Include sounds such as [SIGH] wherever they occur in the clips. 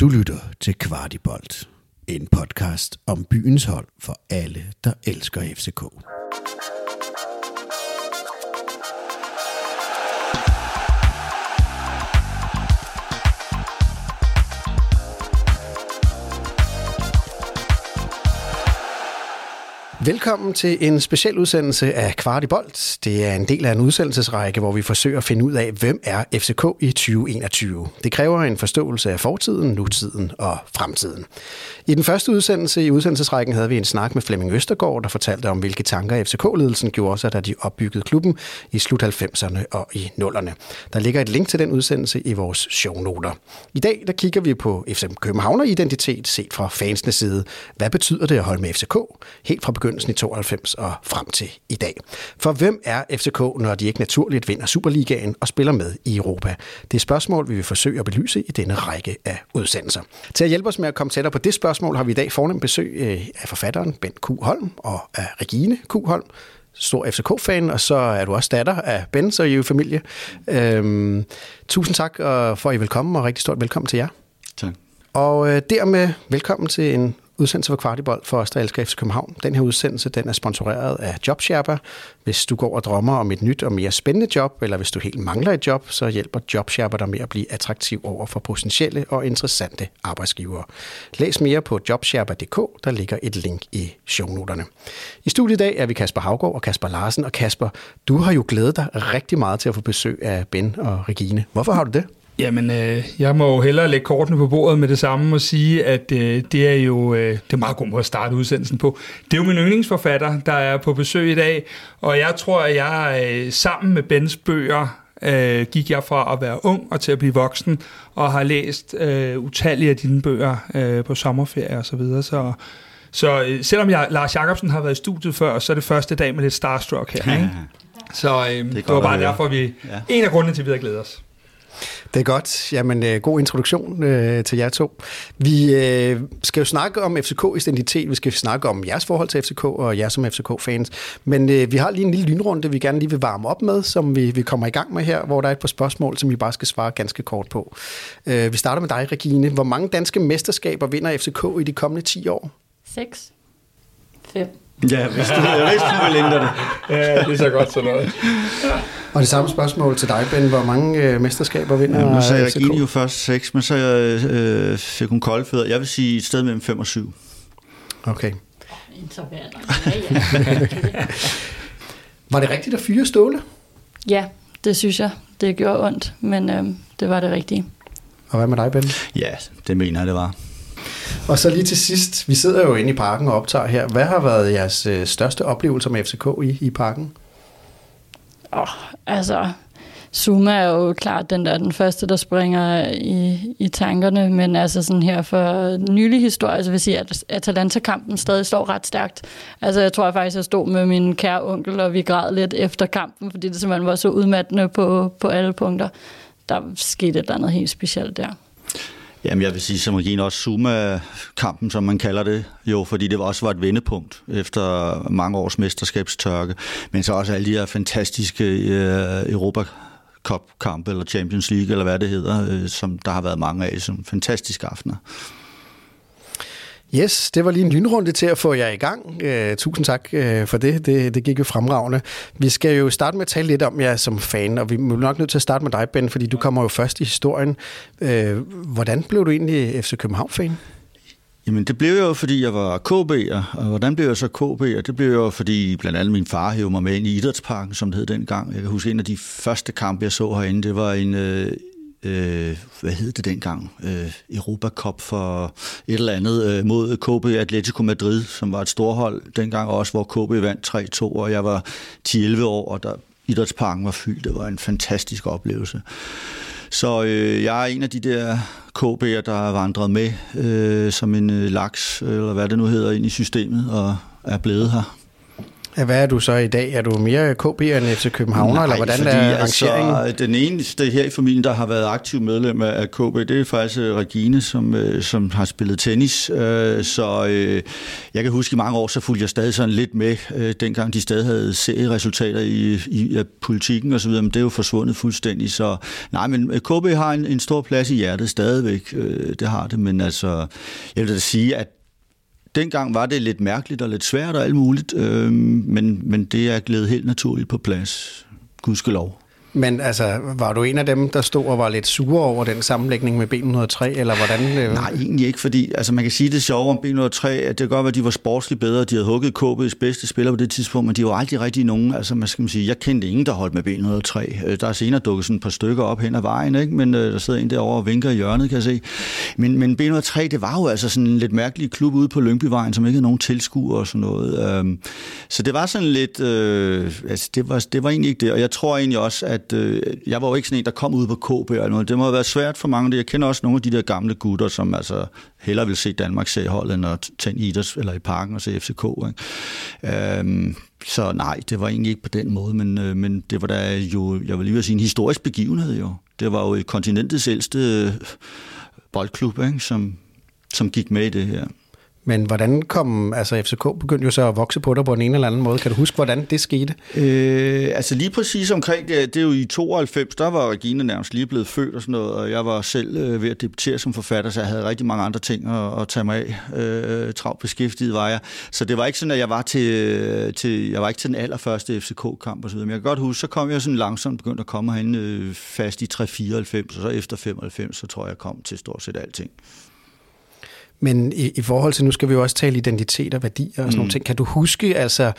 Du lytter til Kvartibolt, en podcast om byens hold for alle, der elsker FCK. Velkommen til en speciel udsendelse af Kvartibolt. Det er en del af en udsendelsesrække, hvor vi forsøger at finde ud af, hvem er FCK i 2021. Det kræver en forståelse af fortiden, nutiden og fremtiden. I den første udsendelse i udsendelsesrækken havde vi en snak med Flemming Østergaard, der fortalte om, hvilke tanker FCK-ledelsen gjorde sig, da de opbyggede klubben i slut 90'erne og i 0'erne. Der ligger et link til den udsendelse i vores shownoter. I dag der kigger vi på FC Københavner-identitet set fra fansenes side. Hvad betyder det at holde med FCK? Helt fra begyndelsen i 92 og frem til i dag. For hvem er FCK, når de ikke naturligt vinder Superligaen og spiller med i Europa? Det er spørgsmål, vi vil forsøge at belyse i denne række af udsendelser. Til at hjælpe os med at komme tættere på det spørgsmål, har vi i dag fornemt besøg øh, af forfatteren Bent Q. Holm og af Regine Q. Holm stor FCK-fan, og så er du også datter af Ben, så I er jo familie. Øhm, tusind tak for, at I vil komme, og rigtig stort velkommen til jer. Tak. Og øh, dermed velkommen til en udsendelse for Kvartibold for os, der elsker FC København. Den her udsendelse den er sponsoreret af JobSharper. Hvis du går og drømmer om et nyt og mere spændende job, eller hvis du helt mangler et job, så hjælper JobSharper dig med at blive attraktiv over for potentielle og interessante arbejdsgivere. Læs mere på jobsharper.dk, der ligger et link i shownoterne. I studiet i dag er vi Kasper Havgård og Kasper Larsen. Og Kasper, du har jo glædet dig rigtig meget til at få besøg af Ben og Regine. Hvorfor har du det? Jamen, øh, jeg må jo hellere lægge kortene på bordet med det samme og sige, at øh, det er jo øh, det er meget god måde at starte udsendelsen på. Det er jo min yndlingsforfatter, der er på besøg i dag, og jeg tror, at jeg øh, sammen med Bens bøger øh, gik jeg fra at være ung og til at blive voksen, og har læst øh, utallige af dine bøger øh, på sommerferie og så videre, så... Så øh, selvom jeg, Lars Jacobsen har været i studiet før, så er det første dag med lidt starstruck her. Ikke? Så øh, det, det var bare derfor, vi... Ja. En af grundene til, at vi havde glædet os. Det er godt. Jamen, øh, god introduktion øh, til jer to. Vi øh, skal jo snakke om FCK-identitet. Vi skal snakke om jeres forhold til FCK og jer som FCK-fans. Men øh, vi har lige en lille lynrunde, vi gerne lige vil varme op med, som vi, vi kommer i gang med her, hvor der er et par spørgsmål, som vi bare skal svare ganske kort på. Øh, vi starter med dig, Regine. Hvor mange danske mesterskaber vinder FCK i de kommende 10 år? 6. 5. Ja, hvis du, jeg vidste, du ville ændre det. ja, det er så godt sådan noget. [LAUGHS] Og det samme spørgsmål til dig, Ben. Hvor mange øh, mesterskaber vinder ja, Nu sagde Regine jo først 6, men så øh, fik hun koldfødder. Jeg vil sige et sted mellem 5 og 7. Okay. Så [LAUGHS] ja, ja. var det rigtigt at fyre Ståle? Ja, det synes jeg. Det gjorde ondt, men øh, det var det rigtige. Og hvad med dig, Ben? Ja, det mener jeg, det var. Og så lige til sidst, vi sidder jo inde i parken og optager her. Hvad har været jeres øh, største oplevelse med FCK i, i parken? Åh, oh, altså, Zuma er jo klart den der den første, der springer i, i tankerne, men altså sådan her for nylig historie, altså vil sige, at Atalanta-kampen stadig står ret stærkt. Altså jeg tror jeg faktisk, jeg stod med min kære onkel, og vi græd lidt efter kampen, fordi det simpelthen var så udmattende på, på alle punkter. Der skete et eller andet helt specielt der. Jamen, jeg vil sige, som Regine også Zuma-kampen, som man kalder det, jo, fordi det også var et vendepunkt efter mange års mesterskabstørke, men så også alle de her fantastiske øh, Europa Cup-kampe, eller Champions League, eller hvad det hedder, øh, som der har været mange af, som fantastiske aftener. Yes, det var lige en lynrunde til at få jer i gang. Uh, tusind tak uh, for det. det. Det gik jo fremragende. Vi skal jo starte med at tale lidt om jer som fan, og vi er nok nødt til at starte med dig, Ben, fordi du kommer jo først i historien. Uh, hvordan blev du egentlig FC København-fan? Jamen det blev jo, fordi jeg var KB'er, og hvordan blev jeg så KB'er? Det blev jo, fordi blandt andet min far hævde mig med ind i Idrætsparken, som det hed dengang. Jeg kan huske, en af de første kampe, jeg så herinde, det var en, øh, øh, hvad hed det dengang, øh, Europa Cup for et eller andet øh, mod KB Atletico Madrid, som var et storhold dengang også, hvor KB vandt 3-2, og jeg var 10-11 år, og der idrætsparken var fyldt. Det var en fantastisk oplevelse. Så øh, jeg er en af de der KB'er, der er vandret med øh, som en øh, laks, eller hvad det nu hedder, ind i systemet, og er blevet her. Hvad er du så i dag? Er du mere KB end FC København, eller hvordan fordi, er rangeringen? Altså, den eneste her i familien, der har været aktiv medlem af KB, det er faktisk øh, Regine, som, øh, som har spillet tennis. Øh, så jeg kan huske, i mange år, så fulgte jeg stadig sådan lidt med, dengang de stadig havde serieresultater i, i politikken osv., men det er jo forsvundet fuldstændig. Så nej, men KB har en, en stor plads i hjertet stadigvæk, det har det, men altså, jeg vil da sige, at dengang var det lidt mærkeligt og lidt svært og alt muligt, øh, men, men det er glædet helt naturligt på plads. Gudskelov. Men altså, var du en af dem, der stod og var lidt sure over den sammenlægning med B103, eller hvordan? Øh? Nej, egentlig ikke, fordi altså, man kan sige det sjove om B103, at det kan godt være, at de var sportsligt bedre, de havde hugget KB's bedste spiller på det tidspunkt, men de var aldrig rigtig nogen, altså man skal sige, jeg kendte ingen, der holdt med B103. Øh, der er senere dukket sådan et par stykker op hen ad vejen, ikke? men øh, der sidder en derovre og vinker i hjørnet, kan jeg se. Men, men B103, det var jo altså sådan en lidt mærkelig klub ude på Lyngbyvejen, som ikke havde nogen tilskuere og sådan noget. Øhm, så det var sådan lidt, øh, altså det var, det var egentlig ikke det, og jeg tror egentlig også, at øh, jeg var jo ikke sådan en, der kom ud på KB eller noget. Det må have været svært for mange. Jeg kender også nogle af de der gamle gutter, som altså hellere vil se Danmark se holdet, end at tage en eller i parken og se FCK. Ikke? Øhm, så nej, det var egentlig ikke på den måde, men, øh, men det var da jo, jeg vil lige sige, en historisk begivenhed jo. Det var jo kontinentets ældste øh, boldklub, ikke? Som, som gik med i det her. Men hvordan kom, altså FCK begyndte jo så at vokse på dig på en eller anden måde. Kan du huske, hvordan det skete? Øh, altså lige præcis omkring det, det er jo i 92, der var Regine nærmest lige blevet født og sådan noget, og jeg var selv øh, ved at debutere som forfatter, så jeg havde rigtig mange andre ting at, at tage mig af. Øh, travlt beskæftiget var jeg. Så det var ikke sådan, at jeg var til, øh, til jeg var ikke til den allerførste FCK-kamp og så videre. Men jeg kan godt huske, så kom jeg sådan langsomt begyndt at komme herinde øh, fast i 3-94, og så efter 95, så tror jeg, jeg kom til stort set alting. Men i, i forhold til, nu skal vi jo også tale identitet og værdier og sådan mm. nogle ting. Kan du huske altså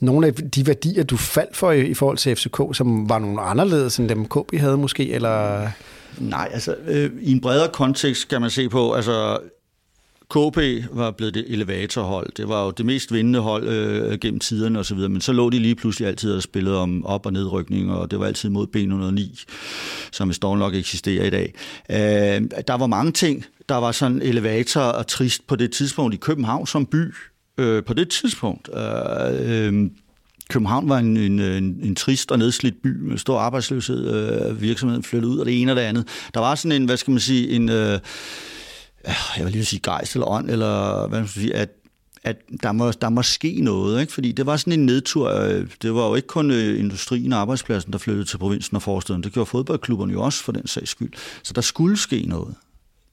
nogle af de værdier, du faldt for i, i forhold til FCK, som var nogle anderledes end dem KB havde måske, eller... Nej, altså øh, i en bredere kontekst kan man se på, altså KP var blevet det elevatorhold. Det var jo det mest vindende hold øh, gennem tiderne osv., men så lå de lige pludselig altid og spillede om op- og nedrykning, og det var altid mod B109, som står nok eksisterer i dag. Øh, der var mange ting, der var sådan elevator og trist på det tidspunkt i København som by. Øh, på det tidspunkt. Øh, øh, København var en, en, en, en trist og nedslidt by med stor arbejdsløshed. Øh, virksomheden flyttede ud, og det ene og det andet. Der var sådan en, hvad skal man sige, en... Øh, jeg vil lige sige gejst eller ånd, eller hvad man skal sige, at at der må, der må ske noget, ikke? fordi det var sådan en nedtur. Øh, det var jo ikke kun øh, industrien og arbejdspladsen, der flyttede til provinsen og forstaden. Det gjorde fodboldklubberne jo også for den sags skyld. Så der skulle ske noget.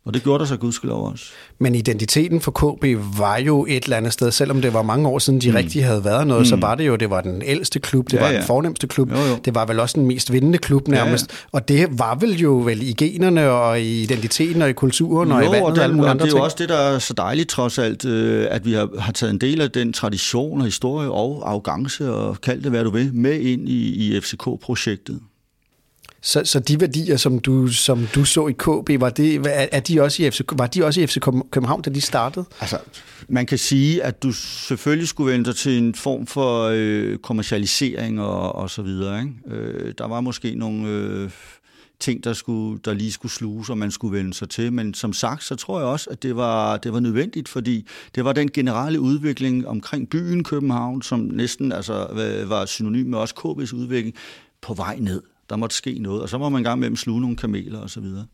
Og det gjorde der så gudskelov også. Men identiteten for KB var jo et eller andet sted, selvom det var mange år siden, de mm. rigtig havde været noget, mm. så var det jo, det var den ældste klub, det ja, var ja. den fornemmeste klub, jo, jo. det var vel også den mest vindende klub nærmest. Ja, ja. Og det var vel jo vel i generne og i identiteten og i kulturen jo, og i vandet og, og alle mulige andre ting. det er jo også det, der er så dejligt trods alt, øh, at vi har, har taget en del af den tradition og historie og arrogance og kald det hvad du vil, med ind i, i FCK-projektet. Så, så de værdier, som du, som du så i KB, var, det, er de også i FC, var de også i FC København, da de startede? Altså, man kan sige, at du selvfølgelig skulle vente til en form for øh, kommercialisering og, og så videre. Ikke? Øh, der var måske nogle øh, ting, der, skulle, der lige skulle sluges, og man skulle vende sig til. Men som sagt, så tror jeg også, at det var, det var nødvendigt, fordi det var den generelle udvikling omkring byen København, som næsten altså, øh, var synonym med også KB's udvikling, på vej ned der måtte ske noget, og så må man gang med at sluge nogle kameler og så videre.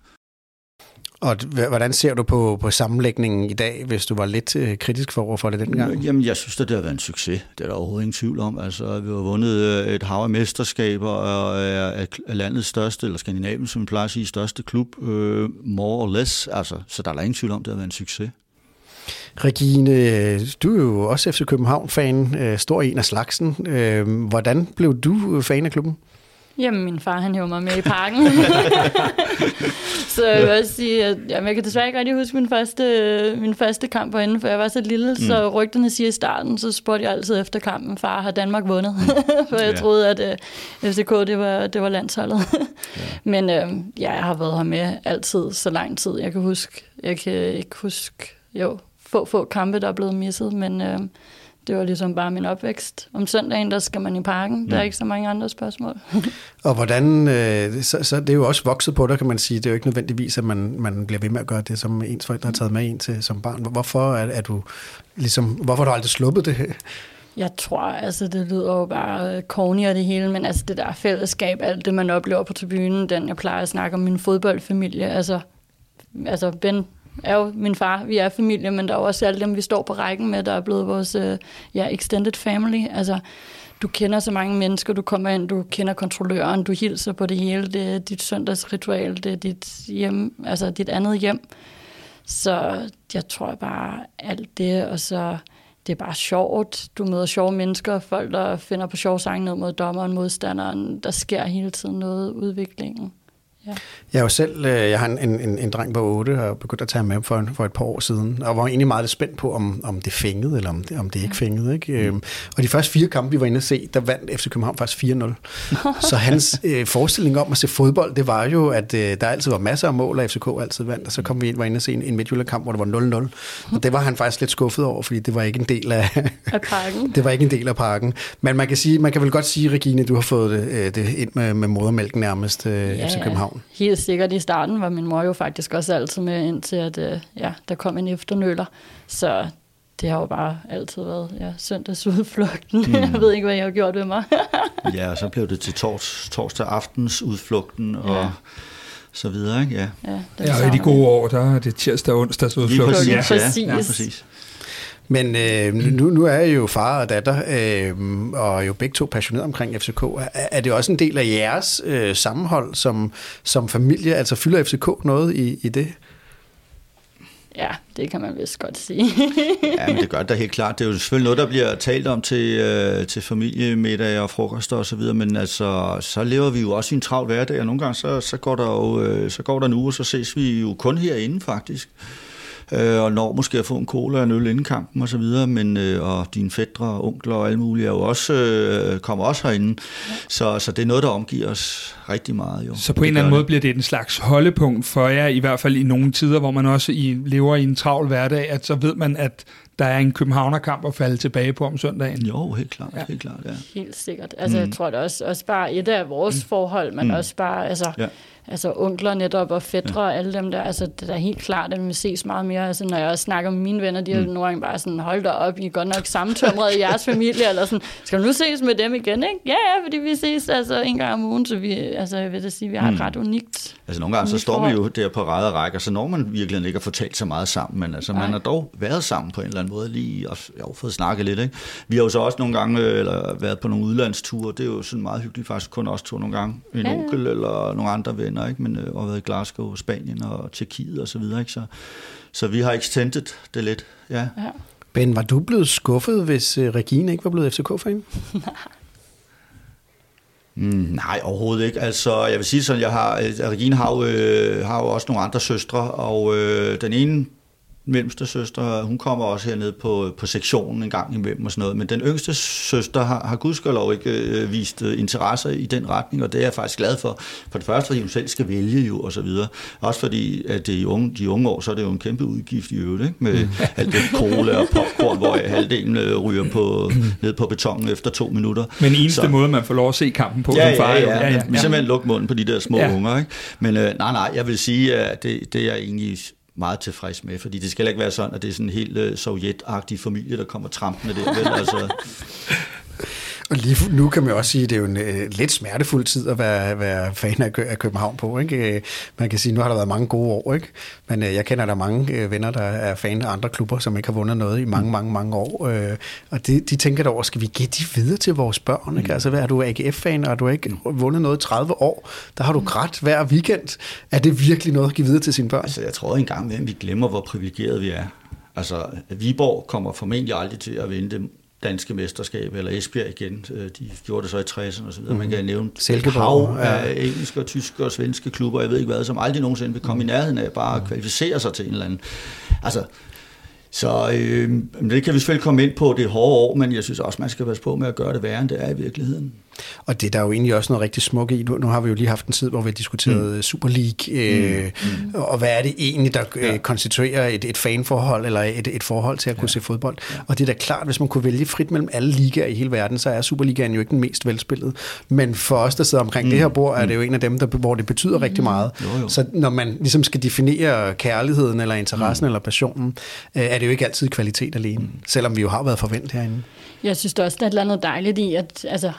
Og hvordan ser du på, på sammenlægningen i dag, hvis du var lidt øh, kritisk for for det dengang? Jamen, jeg synes, at det har været en succes. Det er der overhovedet ingen tvivl om. Altså, vi har vundet øh, et hav af mesterskaber og er, landets største, eller Skandinavien, som vi plejer at sige, største klub, uh, more or less. Altså, så der er der ingen tvivl om, at det har været en succes. Regine, du er jo også FC København-fan, stor en af slagsen. Hvordan blev du fan af klubben? Jamen, min far, han hævde mig med i parken. [LAUGHS] så jeg vil også sige, at jamen, jeg kan desværre ikke rigtig huske min første, min første kamp herinde, for jeg var så lille, mm. så rygterne siger i starten, så spurgte jeg altid efter kampen, far, har Danmark vundet? [LAUGHS] for jeg ja. troede, at uh, øh, FCK, det var, det var landsholdet. ja. [LAUGHS] Men uh, ja, jeg har været her med altid, så lang tid. Jeg kan huske, jeg kan ikke huske, jo, få, få kampe, der er blevet misset, men... Uh, det var ligesom bare min opvækst. Om søndagen, der skal man i parken. Ja. Der er ikke så mange andre spørgsmål. [LAUGHS] og hvordan, øh, så, så det er jo også vokset på dig, kan man sige. Det er jo ikke nødvendigvis, at man, man bliver ved med at gøre det, som ens forældre har taget med en til som barn. Hvorfor er, er du ligesom, hvorfor har du aldrig sluppet det? [LAUGHS] Jeg tror, altså det lyder jo bare corny og det hele, men altså det der fællesskab, alt det man oplever på tribunen, den jeg plejer at snakke om min fodboldfamilie, altså, altså Ben er jo min far, vi er familie, men der er jo også alle dem, vi står på rækken med, der er blevet vores øh, ja, extended family. Altså, du kender så mange mennesker, du kommer ind, du kender kontrolløren, du hilser på det hele, det er dit søndagsritual, det er dit hjem, altså dit andet hjem. Så jeg tror bare alt det, og så det er bare sjovt. Du møder sjove mennesker, folk, der finder på sjove sange ned mod dommeren, modstanderen. Der sker hele tiden noget udviklingen. Ja. Jeg er jo selv, øh, jeg har en, en, en dreng på 8, og begyndt at tage ham med for, for et par år siden, og var egentlig meget spændt på, om, om det fængede, eller om det, om det ikke fængede. Ikke? Mm. Øhm, og de første fire kampe, vi var inde at se, der vandt FC København faktisk 4-0. så hans [LAUGHS] øh, forestilling om at se fodbold, det var jo, at øh, der altid var masser af mål, og FCK altid vandt, og så kom vi ind, var inde at se en, en Midtjylland-kamp, hvor det var 0-0. Og det var han faktisk lidt skuffet over, fordi det var ikke en del af, [LAUGHS] af pakken. [LAUGHS] det var ikke en del af pakken. Men man kan, sige, man kan vel godt sige, Regine, du har fået det, øh, det ind med, med modermælken nærmest, øh, ja, FC København. Helt sikkert i starten var min mor jo faktisk også altid med, indtil at, øh, ja, der kom en efternøler. Så det har jo bare altid været ja, søndagsudflugten. Mm. jeg ved ikke, hvad jeg har gjort ved mig. [LAUGHS] ja, og så blev det til tors, torsdag aftens udflugten, og ja. så videre, ikke? Ja, ja, ja og i de gode år, der er det tirsdag og onsdags udflugten. Præcis, ja, præcis. Ja, præcis. Men øh, nu, nu er jeg jo far og datter, øh, og jo begge to passionerede omkring FCK. Er, er det også en del af jeres øh, sammenhold som, som familie? Altså fylder FCK noget i, i det? Ja, det kan man vist godt sige. ja, men det gør det da helt klart. Det er jo selvfølgelig noget, der bliver talt om til, øh, til familiemiddag og frokost og så videre, men altså, så lever vi jo også i en travl hverdag, og nogle gange så, så, går der jo, øh, så går der en uge, og så ses vi jo kun herinde faktisk øh, og når måske at få en cola og en øl inden kampen og så videre, men øh, og dine fædre og onkler og alle mulige er jo også, øh, kommer også herinde, ja. så, så det er noget, der omgiver os rigtig meget. Jo. Så på en eller anden måde bliver det en slags holdepunkt for jer, i hvert fald i nogle tider, hvor man også i, lever i en travl hverdag, at så ved man, at der er en Københavnerkamp at falde tilbage på om søndagen. Jo, helt klart. Ja. Helt, klart ja. helt sikkert. Altså, mm. jeg tror det også, også bare et af vores mm. forhold, men mm. også bare, altså, ja altså onkler netop og fædre og alle dem der, altså det er helt klart, at vi ses meget mere. Altså når jeg også snakker med mine venner, de har mm. nogle gange bare sådan, hold da op, I er godt nok sammentømret i jeres familie, eller sådan, skal du nu ses med dem igen, ikke? Ja, ja, fordi vi ses altså en gang om ugen, så vi, altså jeg vil da sige, vi har et mm. ret unikt Altså nogle gange så står man jo der på ræde rækker, så når man virkelig ikke har fortalt så meget sammen, men altså man har dog været sammen på en eller anden måde lige, og har fået snakket lidt, ikke? Vi har jo så også nogle gange eller været på nogle udlandsture, det er jo sådan meget hyggeligt faktisk, kun også to nogle gange, en ja. onkel eller nogle andre venner, ikke? Men øh, og været i Glasgow, Spanien og Tjekkiet og så videre, ikke? Så, så vi har extended det lidt, ja. ja. Ben, var du blevet skuffet, hvis øh, Regine ikke var blevet FCK-fan? [LAUGHS] Mm, nej, overhovedet ikke. Altså, jeg vil sige sådan, jeg har, øh, Regine har jo, øh, har jo også nogle andre søstre, og øh, den ene mellemste søster, hun kommer også herned på, på sektionen en gang imellem og sådan noget, men den yngste søster har, har gudskelov ikke øh, vist øh, interesse i den retning, og det er jeg faktisk glad for. For det første, fordi hun selv skal vælge jo, og så videre. Også fordi, at det i unge, de unge år, så er det jo en kæmpe udgift i øvrigt, ikke? med mm. alt det cola og popcorn, hvor halvdelen øh, ryger på, ned på betongen efter to minutter. Men eneste så, måde, man får lov at se kampen på ja, som far. Ja, ja, ja, ja, ja. Vi simpelthen lukke munden på de der små ja. unger. Ikke? Men øh, nej, nej, jeg vil sige, at det, det er jeg egentlig meget tilfreds med, fordi det skal ikke være sådan, at det er sådan en helt øh, sovjetagtig familie, der kommer trampende der. Vel? Altså, [LAUGHS] og lige nu kan man også sige, at det er jo en uh, lidt smertefuld tid at være, være fan af, af København på. Ikke? Øh, man kan sige, at nu har der været mange gode år, ikke? men uh, jeg kender der mange uh, venner, der er fan af andre klubber, som ikke har vundet noget i mange, mange, mange år. Uh, og de, de tænker da over, skal vi give de videre til vores børn? Ikke? Mm. Altså, hvad er du AGF-fan, og du har ikke vundet noget i 30 år? Der har du grædt hver weekend. Er det virkelig noget at give videre til sine børn? Altså, jeg tror engang, at vi glemmer, hvor privilegeret vi er. Altså, Viborg kommer formentlig aldrig til at vinde det danske mesterskab, eller Esbjerg igen. Øh, de gjorde det så i 60'erne osv. Mm. Man kan nævne Silkeborg, hav af ja. engelske, og tyske og svenske klubber, jeg ved ikke hvad, som aldrig nogensinde vil komme mm. i nærheden af bare at mm. kvalificere sig til en eller anden. Altså, så øh, det kan vi selvfølgelig komme ind på, det hårde år, men jeg synes også, man skal passe på med at gøre det værre, end det er i virkeligheden. Og det der er jo egentlig også noget rigtig smukt i. Nu, nu har vi jo lige haft en tid, hvor vi har diskuteret mm. Super League, øh, mm. og hvad er det egentlig, der øh, ja. konstituerer et, et fanforhold, eller et, et forhold til at kunne ja. se fodbold. Og det er da klart, hvis man kunne vælge frit mellem alle ligaer i hele verden, så er Superligaen jo ikke den mest velspillet. Men for os, der sidder omkring mm. det her bord, er det jo en af dem, der, hvor det betyder mm. rigtig meget. Jo, jo. Så når man ligesom skal definere kærligheden, eller interessen, mm. eller passionen, øh, er det jo ikke altid kvalitet alene, mm. selvom vi jo har været forventet herinde. Jeg synes også, der er et eller andet dejligt i, at altså,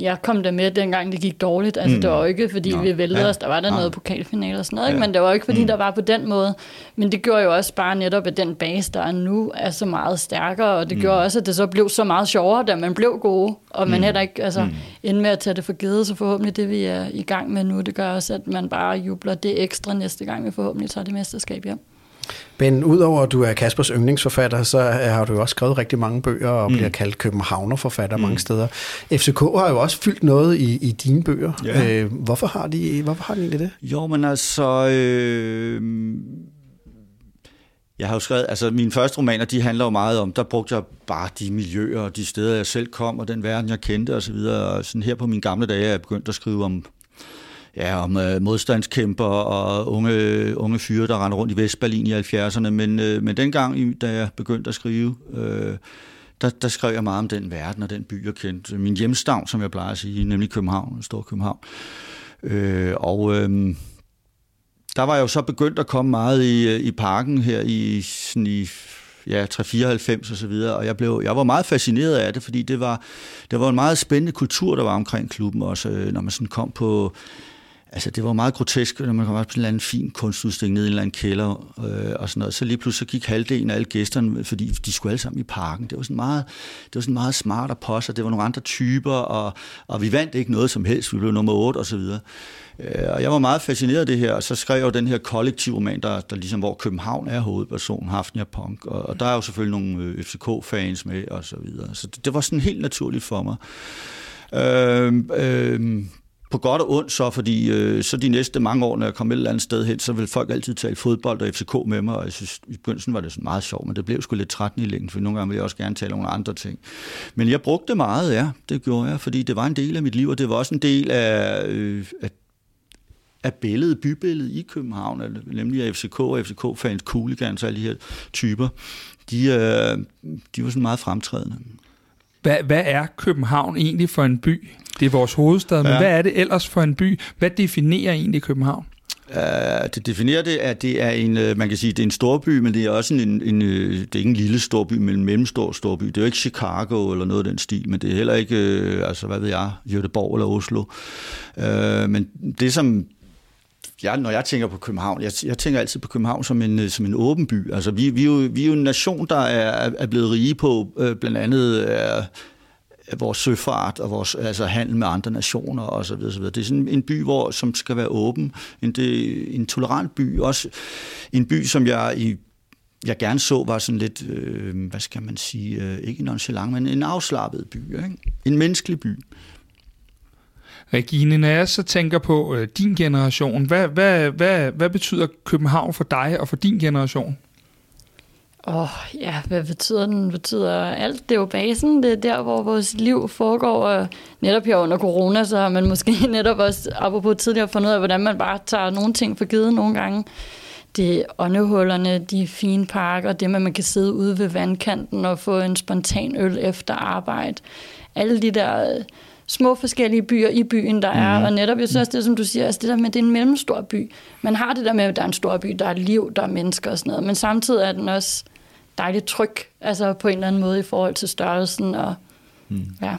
jeg kom der med, dengang det gik dårligt. Altså, mm. det var jo ikke, fordi Nå. vi væltede ja. os. Der var der ja. noget pokalfinale og sådan noget, ja. men det var jo ikke, fordi mm. der var på den måde. Men det gjorde jo også bare netop, at den base, der er nu, er så meget stærkere, og det mm. gjorde også, at det så blev så meget sjovere, da man blev gode, og man mm. heller ikke altså, mm. endte med at tage det for givet, så forhåbentlig det, vi er i gang med nu, det gør også, at man bare jubler det ekstra næste gang, vi forhåbentlig tager det mesterskab hjem. Ben, udover at du er Kaspers yndlingsforfatter, så har du også skrevet rigtig mange bøger og mm. bliver kaldt Københavnerforfatter mm. mange steder. FCK har jo også fyldt noget i, i dine bøger. Ja. Øh, hvorfor, har de, hvorfor har de egentlig det? Jo, men altså... Øh, jeg har jo skrevet, altså mine første romaner, de handler jo meget om, der brugte jeg bare de miljøer og de steder, jeg selv kom, og den verden, jeg kendte osv. Og sådan her på mine gamle dage er jeg begyndt at skrive om ja, om øh, modstandskæmper og unge, unge fyre, der render rundt i Vestberlin i 70'erne. Men, øh, men dengang, da jeg begyndte at skrive, øh, der, der skrev jeg meget om den verden og den by, jeg kendte. Min hjemstavn, som jeg plejer at sige, nemlig København, Stor København. Øh, og øh, der var jeg jo så begyndt at komme meget i, øh, i parken her i, sådan i ja, 394 og så videre, og jeg, blev, jeg var meget fascineret af det, fordi det var, det var en meget spændende kultur, der var omkring klubben også, øh, når man sådan kom på Altså, det var meget grotesk, når man kom op til en eller anden fin kunstudstilling nede i en eller anden kælder øh, og sådan noget. Så lige pludselig så gik halvdelen af alle gæsterne, fordi de skulle alle sammen i parken. Det var sådan meget, det var sådan meget smart og posse, det var nogle andre typer, og, og vi vandt ikke noget som helst. Vi blev nummer 8 og så videre. Øh, og jeg var meget fascineret af det her, og så skrev jeg jo den her kollektivroman, der, der ligesom, hvor København er hovedpersonen, Hafnia Punk, og, og der er jo selvfølgelig nogle øh, FCK-fans med, og så videre. Så det, det var sådan helt naturligt for mig. Øh, øh, på godt og ondt så, fordi øh, så de næste mange år, når jeg kom et eller andet sted hen, så vil folk altid tale fodbold og FCK med mig, og jeg synes, i begyndelsen var det sådan meget sjovt, men det blev sgu lidt trættende i længden, for nogle gange ville jeg også gerne tale om nogle andre ting. Men jeg brugte det meget, ja, det gjorde jeg, fordi det var en del af mit liv, og det var også en del af, øh, af af billedet, bybilledet i København, nemlig af FCK og FCK-fans, cooligans og alle de her typer, de, øh, de var sådan meget fremtrædende. Hvad, hvad er København egentlig for en by? Det er vores hovedstad, men ja. hvad er det ellers for en by? Hvad definerer egentlig København? Uh, det definerer det, at det er en, øh, man kan sige, det er en storby, men det er også en, en øh, det er ikke en lille storby, men en mellemstor storby. Det er jo ikke Chicago eller noget af den stil, men det er heller ikke, altså hvad ved jeg, Göteborg eller Oslo. Uh, men det som jeg, når jeg tænker på København, jeg, jeg tænker altid på København som en, som en åben by. Altså, vi, vi, er jo, vi er jo en nation, der er, er blevet rige på øh, blandt andet øh, vores søfart og vores altså handel med andre nationer og så videre, så videre. Det er sådan en by, hvor, som skal være åben. En, det, en tolerant by. Også en by, som jeg i jeg gerne så, var sådan lidt, øh, hvad skal man sige, øh, ikke nonchalant, men en afslappet by. Ikke? En menneskelig by. Regine, når jeg så tænker på øh, din generation, hvad, hvad, hvad, hvad betyder København for dig og for din generation? Åh, oh, ja, hvad betyder den? betyder alt. Det er jo basen. Det er der, hvor vores liv foregår. Og netop her under corona, så har man måske [LAUGHS] netop også, apropos tidligere, fundet ud af, hvordan man bare tager nogle ting for givet nogle gange. Det er åndehullerne, de fine parker, det med, at man kan sidde ude ved vandkanten og få en spontan øl efter arbejde. Alle de der små forskellige byer i byen, der er. Mm. Og netop, jeg synes det, som du siger, altså det der med, det er en mellemstor by. Man har det der med, at der er en stor by, der er liv, der er mennesker og sådan noget. Men samtidig er den også dejligt tryg, altså på en eller anden måde i forhold til størrelsen. Og, mm. ja.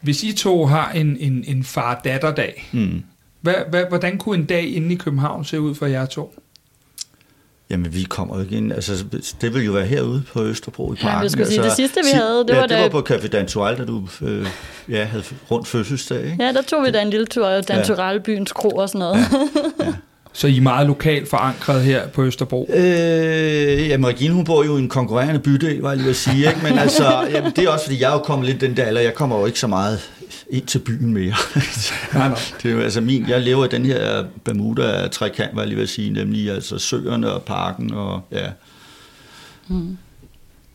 Hvis I to har en, en, en far-datter-dag, mm. hvad, hvad, hvordan kunne en dag inde i København se ud for jer to? Jamen, vi kommer jo ikke ind. Altså, det vil jo være herude på Østerbro i parken. Ja, jeg skulle sige, altså, det sidste, vi havde, det ja, var det var på Café Dantual, da du øh, ja, havde rundt fødselsdag, ikke? Ja, der tog vi da en lille tur, Dantual, ja. byens kro og sådan noget. Ja. Ja. [LAUGHS] Så I er meget lokalt forankret her på Østerbro? Øh, jamen, Regine, hun bor jo i en konkurrerende bydel, var jeg lige at sige. Ikke? Men [LAUGHS] altså, jamen, det er også, fordi jeg er jo kommet lidt den der alder. Jeg kommer jo ikke så meget ind til byen mere. [LAUGHS] nej, nej. Det er jo, altså min, jeg lever i den her Bermuda-trekant, var jeg lige at sige, nemlig altså søerne og parken og ja. Mm.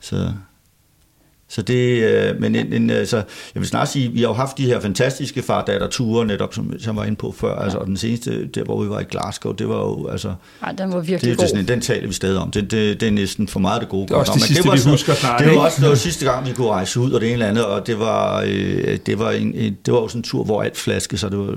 Så, Så det, øh, men en, en, altså, jeg vil snart sige, vi har jo haft de her fantastiske fardatter-ture, netop som, som var inde på før. Altså, og den seneste, der hvor vi var i Glasgow, det var jo, altså... Ej, den var virkelig det, god. Det, sådan, den taler vi stadig om. Det, det, det er næsten for meget det gode. Det er også det Men sidste, var vi husker snart, Det var også det var sidste gang, vi kunne rejse ud, og det ene eller andet, og det var, øh, det var, en, en, det var jo sådan en tur, hvor alt flaske, så det var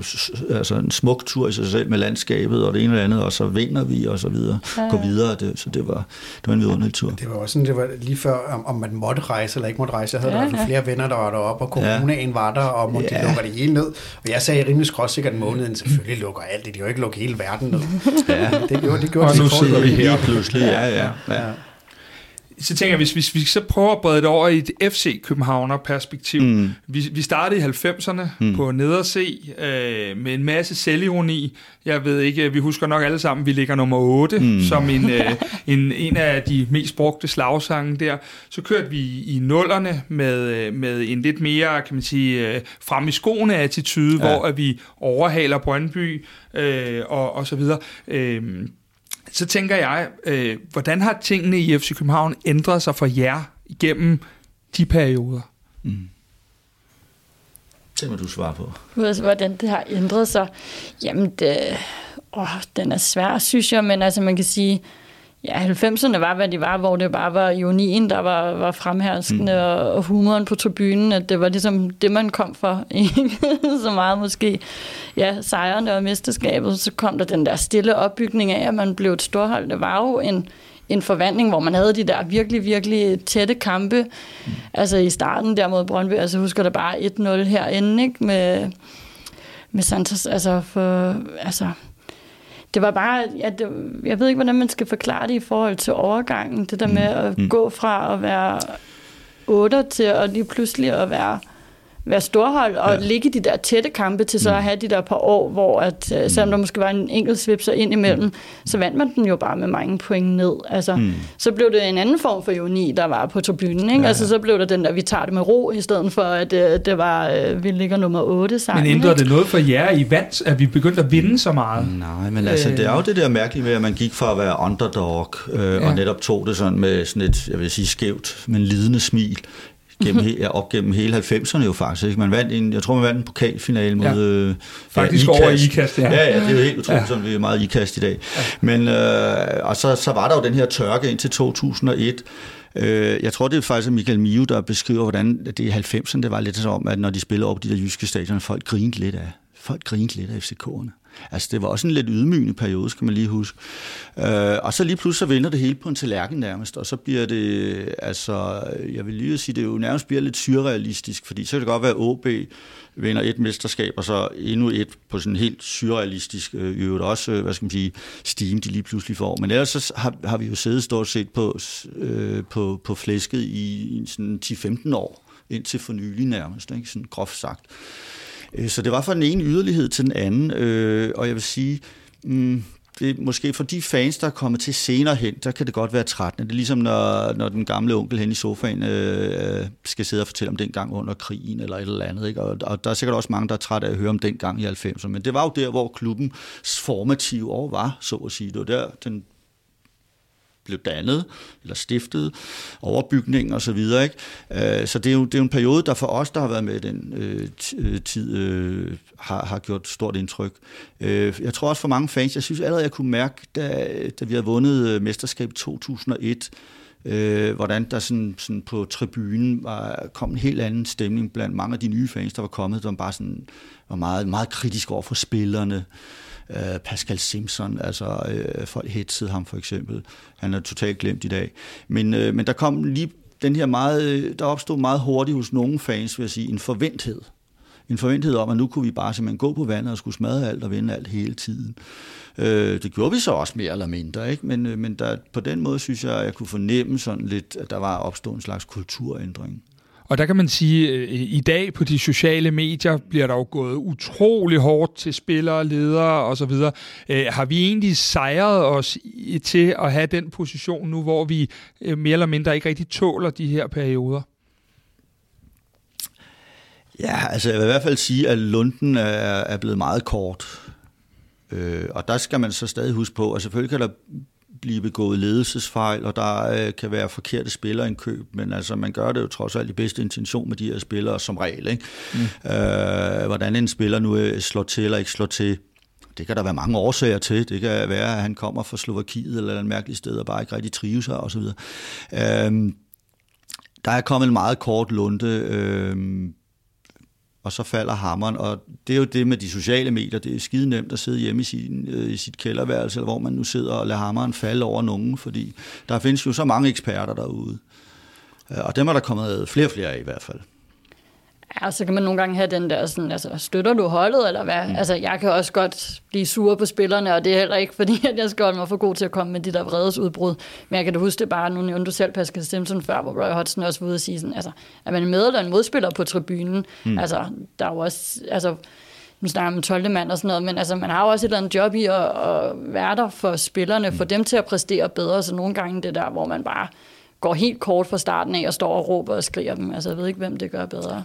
altså en smuk tur i sig selv med landskabet og det ene eller andet, og så vinder vi og så videre, Ja. gå videre. Det, så det var, det var en vidunderlig tur. Det var også sådan, det var lige før, om, om man måtte rejse eller ikke måtte rejse. Jeg havde Ja, ja, fald ja. flere venner, der var deroppe, og coronaen var der, og måtte Ja. de lukker det hele ned. Og jeg sagde rimelig skråsikkert en måned, selvfølgelig lukker alt det. De kan jo ikke lukke hele verden ned. Ja. Det gjorde, det gjorde Og de nu sidder vi her. Pludselig, ja, ja. ja. Ja. Så tænker jeg, hvis, hvis vi så prøver at brede det over i et FC Københavner-perspektiv. Mm. Vi, vi startede i 90'erne mm. på Nederse øh, med en masse selvironi. Jeg ved ikke, vi husker nok alle sammen, vi ligger nummer 8 mm. som en, [LAUGHS] øh, en, en af de mest brugte slagsange der. Så kørte vi i nullerne med, øh, med en lidt mere, kan man sige, øh, frem i skoene attitude, ja. Ja. hvor at vi overhaler Brøndby øh, og, og så videre. Øh, så tænker jeg, øh, hvordan har tingene i FC København ændret sig for jer igennem de perioder? Det må du svare på. Altså, hvordan det har ændret sig. Jamen, det, åh, den er svær, synes jeg, men altså, man kan sige, ja, 90'erne var, hvad de var, hvor det bare var ironien, der var, var fremherskende, mm. og, og humoren på tribunen, at det var ligesom det, man kom for, [LAUGHS] så meget måske, ja, sejrene og mesterskabet, så kom der den der stille opbygning af, at man blev et storhold. Det var jo en, en forvandling, hvor man havde de der virkelig, virkelig tætte kampe. Mm. Altså i starten der mod Brøndby, altså husker der bare 1-0 herinde, ikke? Med, med Santos, altså for, altså, det var bare, ja, det, jeg ved ikke, hvordan man skal forklare det i forhold til overgangen, det der med at mm. gå fra at være 8 til at lige pludselig at være være storhold og ja. ligge i de der tætte kampe til så at have de der par år, hvor at, mm. selvom der måske var en enkelt svipser ind imellem, mm. så vandt man den jo bare med mange point ned. Altså, mm. Så blev det en anden form for ironi, der var på tribunen. Ikke? Ja. Altså, så blev det den der, vi tager det med ro, i stedet for at øh, det var, øh, vi ligger nummer 8 sammen. Men ændrede det noget for jer i vand, at vi begyndte at vinde så meget? Nej, men altså, det er jo det der mærkelige med, at man gik fra at være underdog, øh. Ja. og netop tog det sådan med sådan et, jeg vil sige, skævt, men lidende smil, gennem, he, op gennem hele 90'erne jo faktisk. Man vandt en, jeg tror, man vandt en pokalfinale mod... Ja. Øh, Faktisk ja, over IKAST, ja. ja. Ja, det er jo helt utroligt, Ja. sådan vi er meget ikast i dag. Ja. Men, øh, og så, så var der jo den her tørke indtil 2001, Øh, Jeg tror, det er faktisk Michael Mio, der beskriver, hvordan det i 90'erne, det var lidt som, at når de spillede op på de der jyske stadioner, folk grinede lidt af, folk grinede lidt af FCK'erne. Altså, det var også en lidt ydmygende periode, skal man lige huske. Øh, og så lige pludselig så vender det hele på en tallerken nærmest, og så bliver det, altså, jeg vil lige sige, det er jo nærmest bliver lidt surrealistisk, fordi så kan det godt være, at OB vinder et mesterskab, og så endnu et på sådan en helt surrealistisk, øh, øvrigt også, øh, hvad skal man sige, steam, de lige pludselig får. Men ellers så har, har vi jo siddet stort set på, øh, på, på flæsket i, i sådan 10-15 år, indtil for nylig nærmest, ikke? sådan groft sagt. Øh, Så det var fra den ene yderlighed til den anden, øh, og jeg vil sige, mm, det er måske for de fans, der er kommet til senere hen, der kan det godt være trættende. Det er ligesom, når, når den gamle onkel hen i sofaen øh, øh skal sidde og fortælle om den gang under krigen eller et eller andet. Ikke? Og, og der er sikkert også mange, der er trætte af at høre om den gang i 90'erne. Men det var jo der, hvor klubbens formative år var, så at sige. Det var der, den blev dannet eller stiftet, overbygning og så videre. Ikke? Øh, Så det er, jo, det er jo en periode, der for os, der har været med i den øh, øh tid, øh, har, har gjort stort indtryk. Øh, Jeg tror også for mange fans, jeg synes allerede, jeg kunne mærke, da, da vi havde vundet øh, mesterskabet mesterskab 2001, øh, hvordan der sådan, sådan på tribunen var, kom en helt anden stemning blandt mange af de nye fans, der var kommet, der var bare sådan, var meget, meget kritisk over for spillerne. Øh, Pascal Simpson, altså øh, folk hetsede ham for eksempel. Han er totalt glemt i dag. Men, øh, men der kom lige den her meget, øh, der opstod meget hurtigt hos nogle fans, vil jeg sige, en forventhed. En forventhed om, at nu kunne vi bare simpelthen gå på vandet og skulle smadre alt og vinde alt hele tiden. Øh, det gjorde vi så også mere eller mindre, ikke? men, øh, men der, på den måde synes jeg, at jeg kunne fornemme sådan lidt, at der var opstået en slags kulturændring. Og der kan man sige, at i dag på de sociale medier bliver der jo gået utrolig hårdt til spillere, ledere osv. Øh, har vi egentlig sejret os til at have den position nu, hvor vi øh, mere eller mindre ikke rigtig tåler de her perioder? Ja, altså jeg vil i hvert fald sige, at lunden er, er blevet meget kort. Øh, og der skal man så stadig huske på, at selvfølgelig kan der blive begået ledelsesfejl, og der øh, kan være forkerte spillerindkøb, men altså man gør det jo trods alt i bedste intention med de her spillere som regel. Ikke? Mm. Øh, hvordan en spiller nu øh, slår til eller ikke slår til, det kan der være mange årsager til. Det kan være, at han kommer fra Slovakiet eller et mærkeligt sted og bare ikke rigtig trives her osv. Øhm, der er kommet en meget kort lunde, øhm, og så falder hammeren. Og det er jo det med de sociale medier. Det er skide nemt at sidde hjemme i, sin, øh, i sit kælderværelse, eller hvor man nu sidder og lader hammeren falde over nogen, fordi der findes jo så mange eksperter derude. Øh, og dem er der kommet flere og flere af i hvert fald. Ja, så kan man nogle gange have den der sådan, altså, støtter du holdet, eller hvad? Mm. Altså, jeg kan også godt blive sur på spillerne, og det er heller ikke, fordi at jeg skal holde mig for god til at komme med de der vredesudbrud. Men jeg kan da huske det bare, nu nævnte du selv Pascal Simpson før, hvor Roy Hodgson også var ude og sige sådan, altså, at man er med eller en modspiller på tribunen. Mm. Altså, der er jo også, altså, nu snakker man om 12. mand og sådan noget, men altså, man har jo også et eller andet job i at, at være der for spillerne, mm. for dem til at præstere bedre, så nogle gange det der, hvor man bare går helt kort fra starten af og står og råber og skriger dem. Altså, jeg ved ikke, hvem det gør bedre.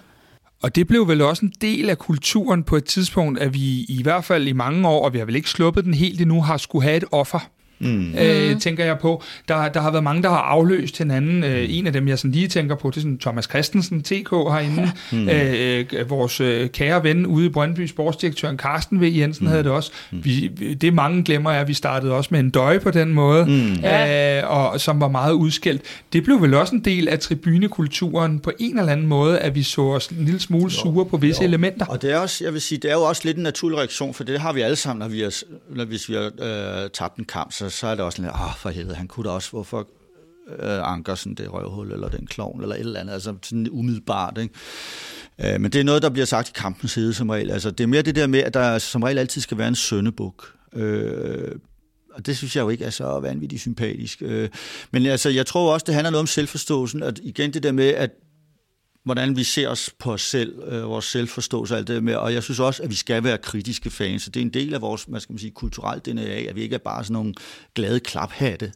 Og det blev vel også en del af kulturen på et tidspunkt, at vi i hvert fald i mange år, og vi har vel ikke sluppet den helt endnu, har skulle have et offer. Mm. Øh, tænker jeg på. Der, der har været mange, der har afløst hinanden. Øh, en af dem, jeg sådan lige tænker på, det er sådan Thomas Christensen, TK herinde. Mm. Øh, øh, vores øh, kære ven ude i Brøndby, sportsdirektøren Carsten V. Jensen mm. havde det også. Mm. Vi, det mange glemmer er, at vi startede også med en døje på den måde, mm. øh, og som var meget udskilt. Det blev vel også en del af tribunekulturen på en eller anden måde, at vi så os en lille smule sure på visse jo. elementer. Og det er også, jeg vil sige, det er jo også lidt en naturlig reaktion, for det har vi alle sammen, når vi har, når, hvis vi har øh, tabt en kamp, så så er det også lidt, åh, for helvede, han kunne da også, hvorfor øh, Ankersen det røvhul, eller den klovn, eller et eller andet, altså sådan umiddelbart, ikke? Øh, men det er noget, der bliver sagt i kampens side som regel. Altså, det er mere det der med, at der som regel altid skal være en søndebuk. Øh, og det synes jeg jo ikke er så vanvittigt sympatisk. Øh, men altså, jeg tror også, det handler noget om selvforståelsen, at igen det der med, at hvordan vi ser os på os selv, øh, vores selvforståelse og alt det med, og jeg synes også, at vi skal være kritiske fans, så det er en del af vores, hvad skal man sige, kulturelt DNA, at vi ikke er bare sådan nogle glade klaphatte.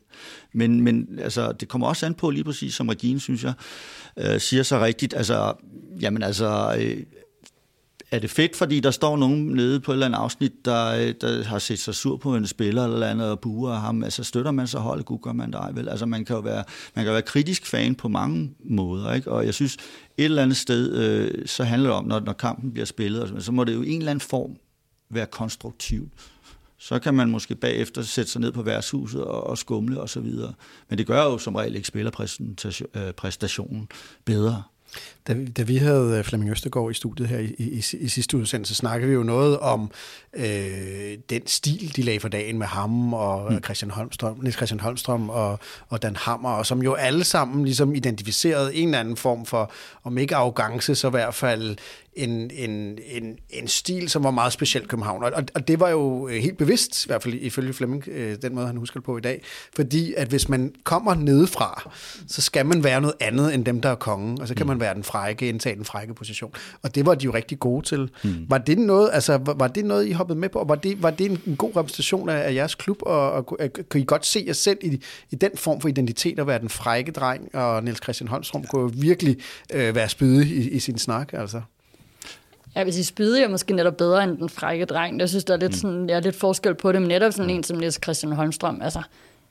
Men, men altså, det kommer også an på, lige præcis som Regine, synes jeg, øh, siger så rigtigt, altså, jamen altså, øh, er det fedt, fordi der står nogen nede på et eller andet afsnit, der, øh, der har set sig sur på en spiller eller andet og buer ham? Altså støtter man så holdet, gud gør man dig vel? Altså man kan jo være, man kan være kritisk fan på mange måder, ikke? Og jeg synes, et eller andet sted, øh, så handler det om, når, når kampen bliver spillet, så må det jo i en eller anden form være konstruktivt. Så kan man måske bagefter sætte sig ned på værtshuset og, og skumle og så videre. Men det gør jo som regel ikke spillerpræstationen øh, bedre. Da, da vi havde øh, Flemming Østergaard i studiet her i, i, i sidste udsendelse, så snakkede vi jo noget om øh, den stil, de lagde for dagen med ham og mm. Christian Holmstrøm, Niels Christian Holmstrøm og, og Dan Hammer, og som jo alle sammen ligesom identificerede en eller anden form for, om ikke arrogance, så i hvert fald en, en, en, en stil, som var meget speciel København. Og, og det var jo øh, helt bevidst, i hvert fald ifølge Flemming, øh, den måde han husker det på i dag, fordi at hvis man kommer nedefra, så skal man være noget andet end dem, der er kongen, og så kan mm. man være den frække, indtage den frække position. Og det var de jo rigtig gode til. Mm. Var det noget, altså, var, var det noget, I hoppede med på, var det, var det en, en god repræsentation af, af jeres klub, og, og, og kan I godt se jer selv i, i den form for identitet at være den frække dreng, og Niels Christian Holmstrøm kunne jo virkelig øh, være spydig i, i sin snak, altså? Jeg vil sige, spydig er måske netop bedre end den frække dreng. Jeg synes, der er lidt, mm. sådan, jeg er lidt forskel på det, men netop sådan en som Niels Christian Holmstrøm, altså,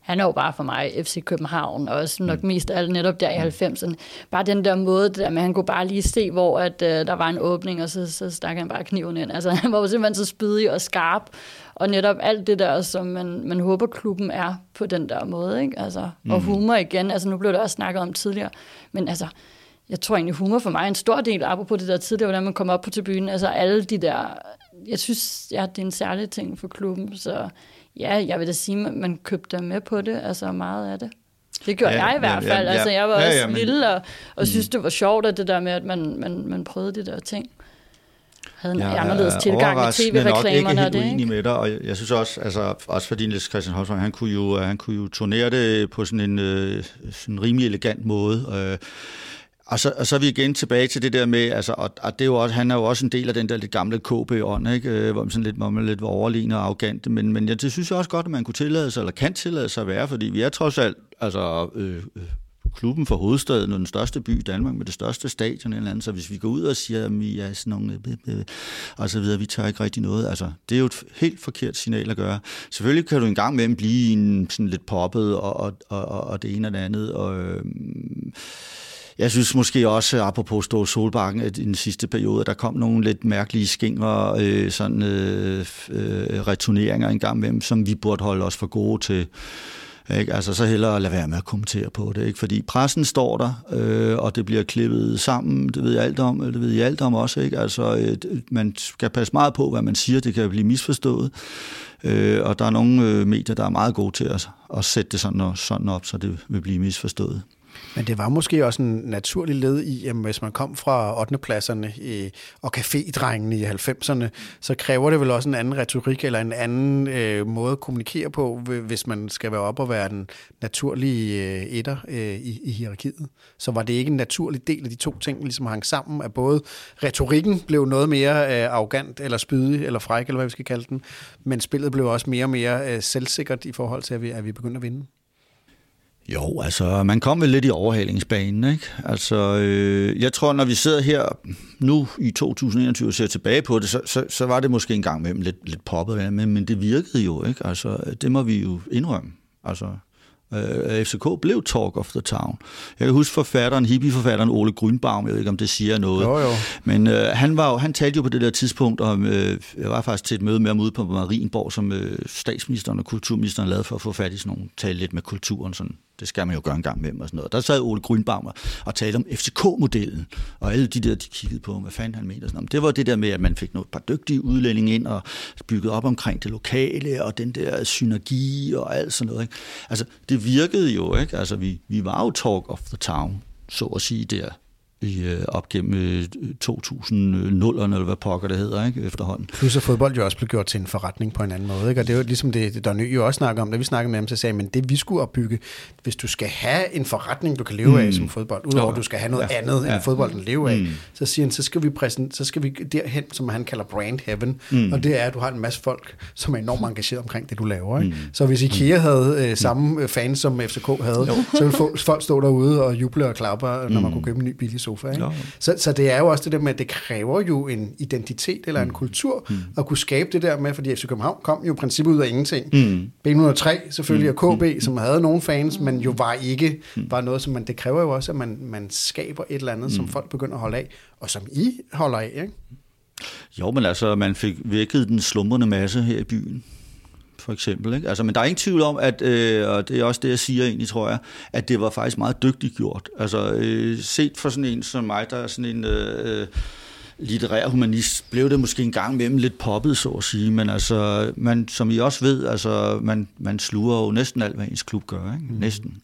han er jo bare for mig FC København, og også nok mm. mest alt netop der i 90'erne. Mm. Bare den der måde, der med, han kunne bare lige se, hvor at, uh, der var en åbning, og så, så stak han bare kniven ind. Altså, [LAUGHS] han var jo simpelthen så spydig og skarp, og netop alt det der, som man, man håber, klubben er på den der måde. Ikke? Altså, mm. Og humor igen, altså nu blev der også snakket om tidligere, men altså, jeg tror egentlig, humor for mig er en stor del, apropos det der tidligere, hvordan man kommer op på tribunen. Altså alle de der, jeg synes, ja, det er en særlig ting for klubben, så ja, jeg vil da sige, at man købte med på det, altså meget af det. Det gjorde ja, jeg i hvert fald. Ja, ja, altså, jeg var ja, også ja, men, lille og, og mm. synes, det var sjovt, at det der med, at man, man, man prøvede de der ting. Havde en ja, anderledes tilgang i tv-reklamerne og det, ikke? med dig, og jeg, jeg synes også, altså, også fordi Niels Christian Holmstrøm, han kunne jo, han kunne jo turnere det på sådan en øh, sådan rimelig elegant måde. Øh, og så, og så er vi igen tilbage til det der med, altså, og, og det er jo også, han er jo også en del af den der lidt gamle KB-ånd, ikke? Øh, hvor man sådan lidt, hvor man lidt var overlignende og arrogant, men, men jeg, det synes jeg også godt, at man kunne tillade sig, eller kan tillade sig at være, fordi vi er trods alt, altså, øh, øh klubben for hovedstaden og den største by i Danmark med det største stadion eller andet. Så hvis vi går ud og siger, at vi er sådan nogle, øh, og så videre, vi tager ikke rigtig noget. Altså, det er jo et helt forkert signal at gøre. Selvfølgelig kan du en gang med blive en, sådan lidt poppet og, og, og, og det ene og det andet. Og, øh, jeg synes måske også, apropos Stå Solbakken, at i den sidste periode, der kom nogle lidt mærkelige skinger, øh, sådan øh, øh, returneringer en gang med som vi burde holde os for gode til. Ikke? Altså så hellere lade være med at kommentere på det, ikke? fordi pressen står der, øh, og det bliver klippet sammen, det ved jeg alt om, øh, det ved jeg alt om også. Ikke? Altså, øh, man skal passe meget på, hvad man siger, det kan blive misforstået, øh, og der er nogle øh, medier, der er meget gode til at, at sætte det sådan, sådan op, så det vil blive misforstået. Men det var måske også en naturlig led i, at hvis man kom fra 8. pladserne i, øh, og cafédrengene i 90'erne, så kræver det vel også en anden retorik eller en anden øh, måde at kommunikere på, hvis man skal være op og være den naturlige øh, etter øh, i, i hierarkiet. Så var det ikke en naturlig del af de to ting, ligesom hang sammen, at både retorikken blev noget mere øh, arrogant eller spydig eller fræk, eller hvad vi skal kalde den, men spillet blev også mere og mere øh, selvsikkert i forhold til, at vi, at vi begyndte at vinde. Jo, altså man kom vel lidt i overhalingsbanen, ikke? Altså, øh, jeg tror, når vi sidder her nu i 2021 og ser tilbage på det, så, så, så var det måske engang med lidt, lidt poppet, men, men det virkede jo, ikke? Altså, det må vi jo indrømme. Altså, øh, FCK blev Talk of the Town. Jeg kan huske forfatteren, hippieforfatteren Ole Grünbaum, jeg ved ikke, om det siger noget. Jo, jo. Men øh, han, var jo, han talte jo på det der tidspunkt om, øh, jeg var faktisk til et møde med ham ude på Marienborg, som øh, statsministeren og kulturministeren lavede for at få fat i sådan nogle, tale lidt med kulturen, sådan det skal man jo gøre en gang med og sådan noget. Der sad Ole Grønbaumer og talte om FCK-modellen, og alle de der, de kiggede på, hvad fanden han mente. Sådan noget. Det var det der med, at man fik nogle par dygtige udlændinge ind og bygget op omkring det lokale, og den der synergi og alt sådan noget. Ikke? Altså, det virkede jo, ikke? Altså, vi, vi var jo talk of the town, så at sige, der i, øh, op gennem 2000'erne, øh, eller hvad pokker det hedder, ikke, efterhånden. Plus at fodbold jo også blev gjort til en forretning på en anden måde, ikke? og det er jo ligesom det, der Ny jo også snakker om, da vi snakkede med ham, så sagde men det vi skulle opbygge, hvis du skal have en forretning, du kan leve mm. af som fodbold, udover at du skal have noget ja. andet ja. end fodbolden leve af, mm. så siger han, så skal vi præsent, så skal vi derhen, som han kalder brand heaven, mm. og det er, at du har en masse folk, som er enormt engageret omkring det, du laver. Ikke? Mm. Så hvis IKEA havde øh, samme mm. fans, som FCK havde, jo. så ville folk stå derude og juble og klappe, når man mm. kunne købe en ny billig sofa. Ikke? Så, så det er jo også det der med, at det kræver jo en identitet eller en mm. kultur mm. at kunne skabe det der med, fordi FC København kom jo i princippet ud af ingenting. Mm. B103 selvfølgelig mm. og KB, mm. som havde nogle fans, men jo var ikke mm. var noget, som man, det kræver jo også, at man, man skaber et eller andet, mm. som folk begynder at holde af, og som I holder af, ikke? Jo, men altså, man fik vækket den slumrende masse her i byen for eksempel. Ikke? Altså, men der er ingen tvivl om, at, øh, og det er også det, jeg siger egentlig, tror jeg, at det var faktisk meget dygtigt gjort. Altså, øh, set for sådan en som mig, der er sådan en... Øh, litterær humanist, blev det måske en gang mellem lidt poppet, så at sige, men altså, man, som I også ved, altså, man, man sluger jo næsten alt, hvad ens klub gør, ikke? Mm. næsten.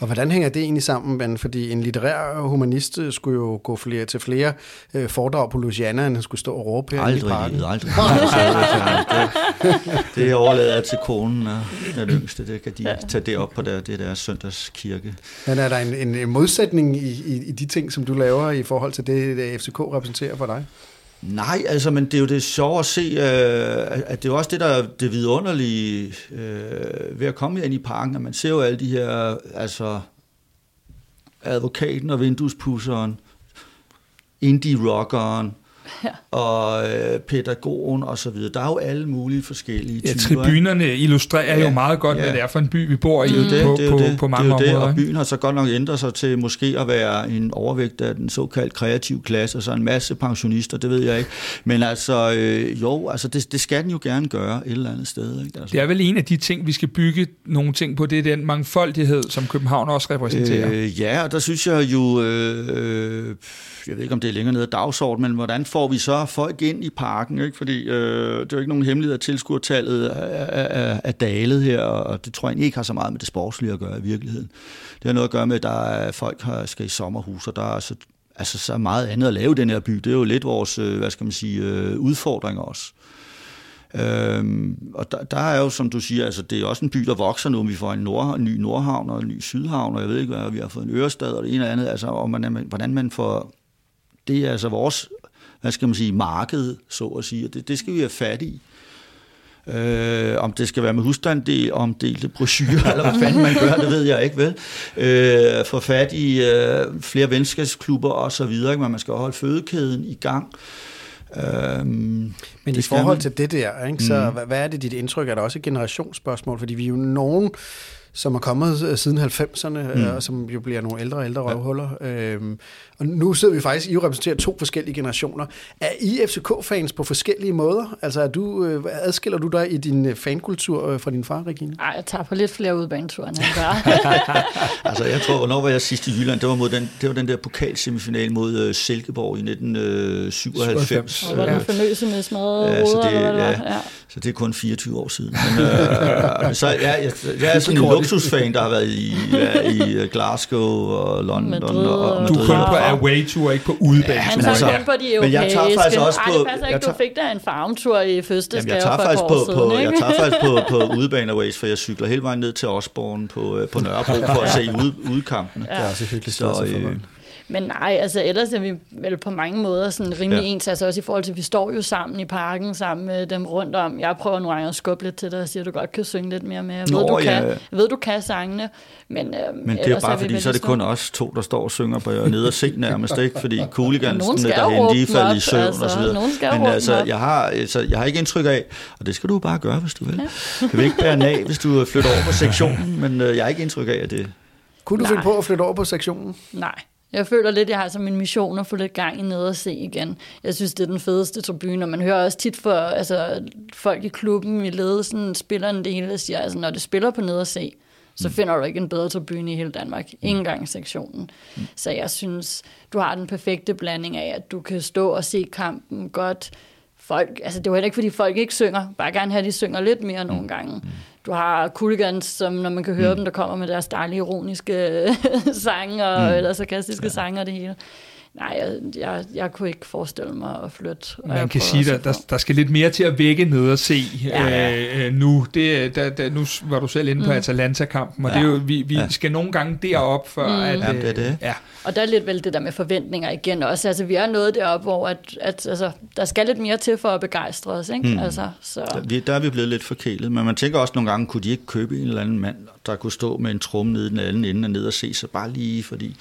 Og hvordan hænger det egentlig sammen, Ben? Fordi en litterær humanist øh, skulle jo gå flere, til flere øh, foredrag på Louisiana, end han skulle stå og råbe her aldrig, i parken. Aldrig, aldrig. det, det overlader jeg til konen og den yngste. Det kan de ja. tage det op på der, det der søndagskirke. Men er der en, en, en modsætning i, i, i de ting, som du laver i forhold til det, det FCK repræsenterer for dig? Nej, altså, men det er jo det sjove at se, øh, at det er jo også det, der er det vidunderlige øh, ved at komme ind i parken, at man ser jo alle de her, altså, advokaten og vinduespusseren, indie-rockeren, ja. og øh, pædagogen og så videre. Der er jo alle mulige forskellige ja, typer. tribunerne illustrerer ja, jo meget godt, ja. hvad det er for en by, vi bor i det, på, det, på, det, på mange det, områder. Det, og byen har så godt nok ændret sig til måske at være en overvægt af den såkaldt kreative klasse, og så en masse pensionister, det ved jeg ikke. Men altså, øh, jo, altså det, det skal den jo gerne gøre et eller andet sted. Ikke? Altså. Det er vel en af de ting, vi skal bygge nogle ting på, det er den mangfoldighed, som København også repræsenterer. Øh, ja, og der synes jeg jo, øh, øh, jeg ved ikke om det er længere nede af dagsordenen, men hvordan får vi så folk ind i parken? Ikke? Fordi øh, det er jo ikke nogen hemmelighed, at tilskuertallet er, er, er dalet her, og det tror jeg ikke har så meget med det sportslige at gøre i virkeligheden. Det har noget at gøre med, at der er, folk har, skal i sommerhus, og der er så, altså, så meget andet at lave i den her by. Det er jo lidt vores, øh, hvad skal man sige, øh, udfordring også. Øhm, og der, der er jo, som du siger, altså det er også en by, der vokser nu. Vi får en, nord, en ny Nordhavn og en ny Sydhavn, og jeg ved ikke hvad, vi har fået en Ørestad og det ene og andet. Altså, og man, hvordan man får det er altså vores, hvad skal man sige, marked, så at sige, og det, det skal vi have fat i. Øh, om det skal være med husstanddel, omdelte brochurer, eller hvad fanden man gør, det ved jeg ikke, vel? Øh, få fat i øh, flere venskabsklubber og så videre, ikke? men man skal holde fødekæden i gang. Øhm, Men i forhold man. til det der, ikke, så mm. hvad, er det dit indtryk? Er der også et generationsspørgsmål? Fordi vi er jo nogen, som er kommet øh, siden 90'erne, mm. Øh, og som jo bliver nogle ældre og ældre røvhuller. Øhm, og nu sidder vi faktisk, I repræsenterer to forskellige generationer. Er I FCK-fans på forskellige måder? Altså er du, øh, adskiller du dig i din fankultur fra din far, Regine? Nej, jeg tager på lidt flere udbaneture, end han gør. [LAUGHS] altså jeg tror, hvornår var jeg sidst i Jylland? Det var, mod den, det var den der pokalsemifinal mod Silkeborg i 1997. Og var den fornøse med smadret ja, så det, eller hvad ja, ja. så det er kun 24 år siden. Men, øh, så jeg, jeg, jeg er sådan en luksusfan, der har været i, ja, i Glasgow og London. Madrid, og, og du er kun på away-tour, ikke på udebane. Ja, han tager altså, på de europæiske. Men jeg tager faktisk også på... Ej, det passer ikke, tager, du fik da en farmtur i første jeg tager faktisk på, siden, på, Jeg tager faktisk på, på [LAUGHS] udebane aways, for jeg cykler hele vejen ned til Osborne på, øh, på Nørrebro for at se [LAUGHS] ud, udkampene. Ja. Det er også hyggeligt så, øh, men nej, altså ellers er vi vel på mange måder sådan rimelig ja. ens, altså også i forhold til, at vi står jo sammen i parken, sammen med dem rundt om. Jeg prøver nogle gange at skubbe lidt til dig og siger, at du godt kan synge lidt mere med. Jeg ved, Nå, du, ja. kan, jeg ved, du kan sangene, men øh, Men det er bare er fordi, så er det kun os to, der står og synger på nede og se nærmest, ikke? Fordi cooligansene derhen, de falder i søvn altså, og så videre. Men altså, jeg har, altså, jeg har ikke indtryk af, og det skal du bare gøre, hvis du vil. Ja. Du vil ikke bære af, hvis du flytter over på sektionen, men øh, jeg har ikke indtryk af, at det... Kunne du finde på at flytte over på sektionen? Nej. Jeg føler lidt, jeg har som en mission at få lidt gang i ned og se igen. Jeg synes, det er den fedeste tribune, og man hører også tit for altså, folk i klubben, i ledelsen, spillerne det hele, siger, altså, når det spiller på ned og se, så mm. finder du ikke en bedre tribune i hele Danmark. Mm. Ingen gang sektionen. Mm. Så jeg synes, du har den perfekte blanding af, at du kan stå og se kampen godt. Folk, altså det var heller ikke, fordi folk ikke synger. Bare gerne have, at de synger lidt mere nogle gange. Du har Cooligans, som når man kan høre mm. dem, der kommer med deres dejlige ironiske [LAUGHS] sange og mm. eller sarkastiske ja. sange og det hele. Nej, jeg, jeg, jeg kunne ikke forestille mig at flytte. Man kan sige, at der, der skal lidt mere til at vække ned og se ja, ja. Øh, nu. Det, der, der, nu var du selv inde på mm. Atalanta-kampen, og ja. det er jo, vi, vi ja. skal nogle gange derop, før mm. at... Ja, det er det. Ja. Og der er lidt vel det der med forventninger igen også. Altså, vi er nået derop, hvor at, at, altså, der skal lidt mere til for at begejstre os. Ikke? Mm. Altså, så. Der, vi, der er vi blevet lidt forkælet, men man tænker også nogle gange, kunne de ikke købe en eller anden mand, der kunne stå med en trum nede i den anden ende og ned og se sig bare lige, fordi,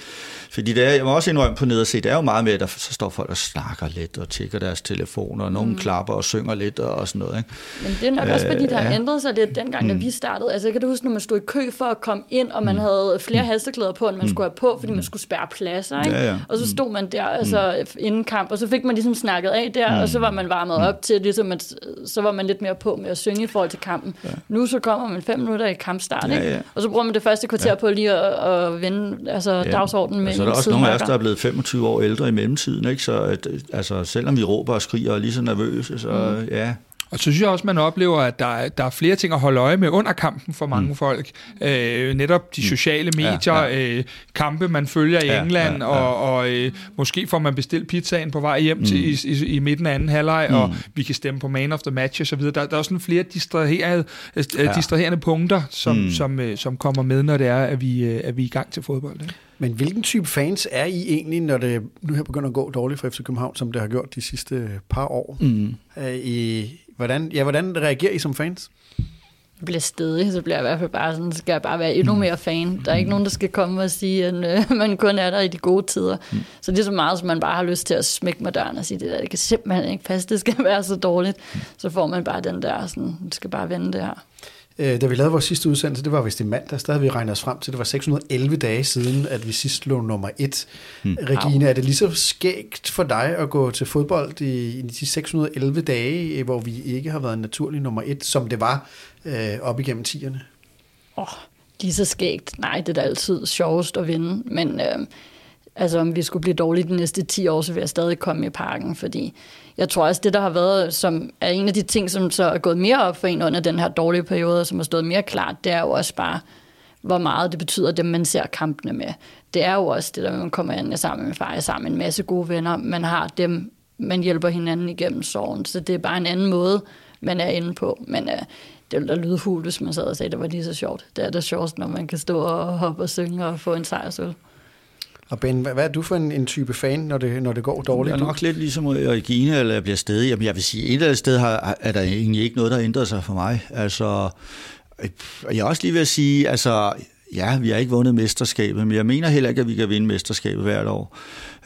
fordi det er, jeg må også indrømme på ned og se, det er jo meget med, at der, så står folk og snakker lidt og tjekker deres telefoner, og nogen mm. klapper og synger lidt og sådan noget. Ikke? Men det er nok også, fordi det har ja. ændret sig lidt dengang, mm. da vi startede. Altså, kan du huske, når man stod i kø for at komme ind, og man mm. havde flere mm. hasteklæder på, end man mm. skulle have på, fordi man skulle spærre pladser. Ikke? Ja, ja. Og så mm. stod man der altså, mm. inden kamp, og så fik man ligesom snakket af der, mm. og så var man varmet mm. op til, ligesom at, så var man lidt mere på med at synge i forhold til kampen. Ja. Nu så kommer man fem minutter i kampstart, ja, ja. og så bruger man det første kvarter ja. på lige at, at vende altså, ja. dagsordenen med Så er der også nogle af os, der er blevet 25 år ældre i mellemtiden, ikke? så at, altså, selvom vi råber og skriger og er lige så nervøse, så mm. ja, og så synes jeg også, man oplever, at der, er, der er flere ting at holde øje med under kampen for mange mm. folk. Øh, netop de mm. sociale medier, ja, ja. Øh, kampe, man følger i ja, England, ja, ja. og, og øh, måske får man bestilt pizzaen på vej hjem mm. til, i, i, i midten af anden halvleg, mm. og vi kan stemme på man of the match osv. Der, der er også sådan flere distraherede, øh, ja. distraherende punkter, som, mm. som, øh, som kommer med, når det er, at vi, øh, at vi er i gang til fodbold. Ikke? Men hvilken type fans er I egentlig, når det nu her begynder at gå dårligt for FC København, som det har gjort de sidste par år? Mm. Er I, Hvordan, ja, hvordan reagerer I som fans? Jeg bliver stedig, så bliver jeg i hvert fald bare sådan, skal jeg bare være endnu mm. mere fan. Der er ikke nogen, der skal komme og sige, at øh, [LAUGHS] man kun er der i de gode tider. Mm. Så det er så meget, som man bare har lyst til at smække med døren og sige, det der, det kan simpelthen ikke passe, det skal [LAUGHS] være så dårligt. Mm. Så får man bare den der, sådan, det skal bare vende det her. Øh, da vi lavede vores sidste udsendelse, det var vist i mandag, der havde vi regnet os frem til, det var 611 dage siden, at vi sidst lå nummer et. Hmm. Regine, er det lige så skægt for dig at gå til fodbold i, i de 611 dage, hvor vi ikke har været naturlig nummer et, som det var øh, op igennem tierne? Åh, oh, lige så skægt. Nej, det er da altid sjovest at vinde, men... Øh, Altså om vi skulle blive dårlige de næste 10 år, så vil jeg stadig komme i parken, fordi jeg tror også, det der har været, som er en af de ting, som så er gået mere op for en under den her dårlige periode, som har stået mere klart, det er jo også bare, hvor meget det betyder, dem man ser kampene med. Det er jo også det der, man kommer ind sammen med far, sammen med en masse gode venner, man har dem, man hjælper hinanden igennem sorgen, så det er bare en anden måde, man er inde på, men uh, det ville da lyde hul, hvis man sad og sagde, at det var lige så sjovt. Det er det sjovt, når man kan stå og hoppe og synge og få en sejrsøl. Og Ben, hvad, er du for en, en type fan, når det, når det går dårligt? Jeg er nok lidt ligesom Regina, eller jeg bliver stadig. Jamen, jeg vil sige, et eller andet sted har, er der egentlig ikke noget, der ændrer sig for mig. Altså, jeg er også lige ved at sige, altså, ja, vi har ikke vundet mesterskabet, men jeg mener heller ikke, at vi kan vinde mesterskabet hvert år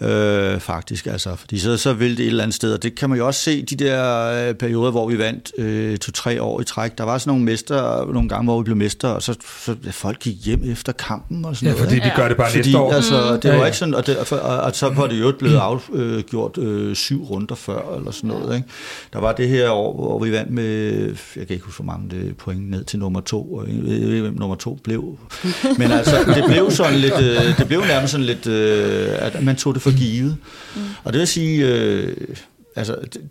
øh, faktisk. Altså, fordi så, så vil det et eller andet sted, og det kan man jo også se de der øh, perioder, hvor vi vandt øh, to-tre år i træk. Der var sådan nogle mester, nogle gange, hvor vi blev mester, og så, så folk gik hjem efter kampen og sådan ja, noget. fordi vi gør det bare fordi, næste år. Altså, det var ja, ja. ikke sådan, og, det, og, og så var det jo blevet afgjort øh, syv runder før, eller sådan noget. Ikke? Der var det her år, hvor vi vandt med, jeg kan ikke huske, hvor mange det point ned til nummer to, og jeg ved ikke, hvem nummer to blev. Men altså, det blev sådan lidt, øh, det blev nærmest sådan lidt, øh, at man tog det for givet. Mm. Og det vil sige, øh, altså, det,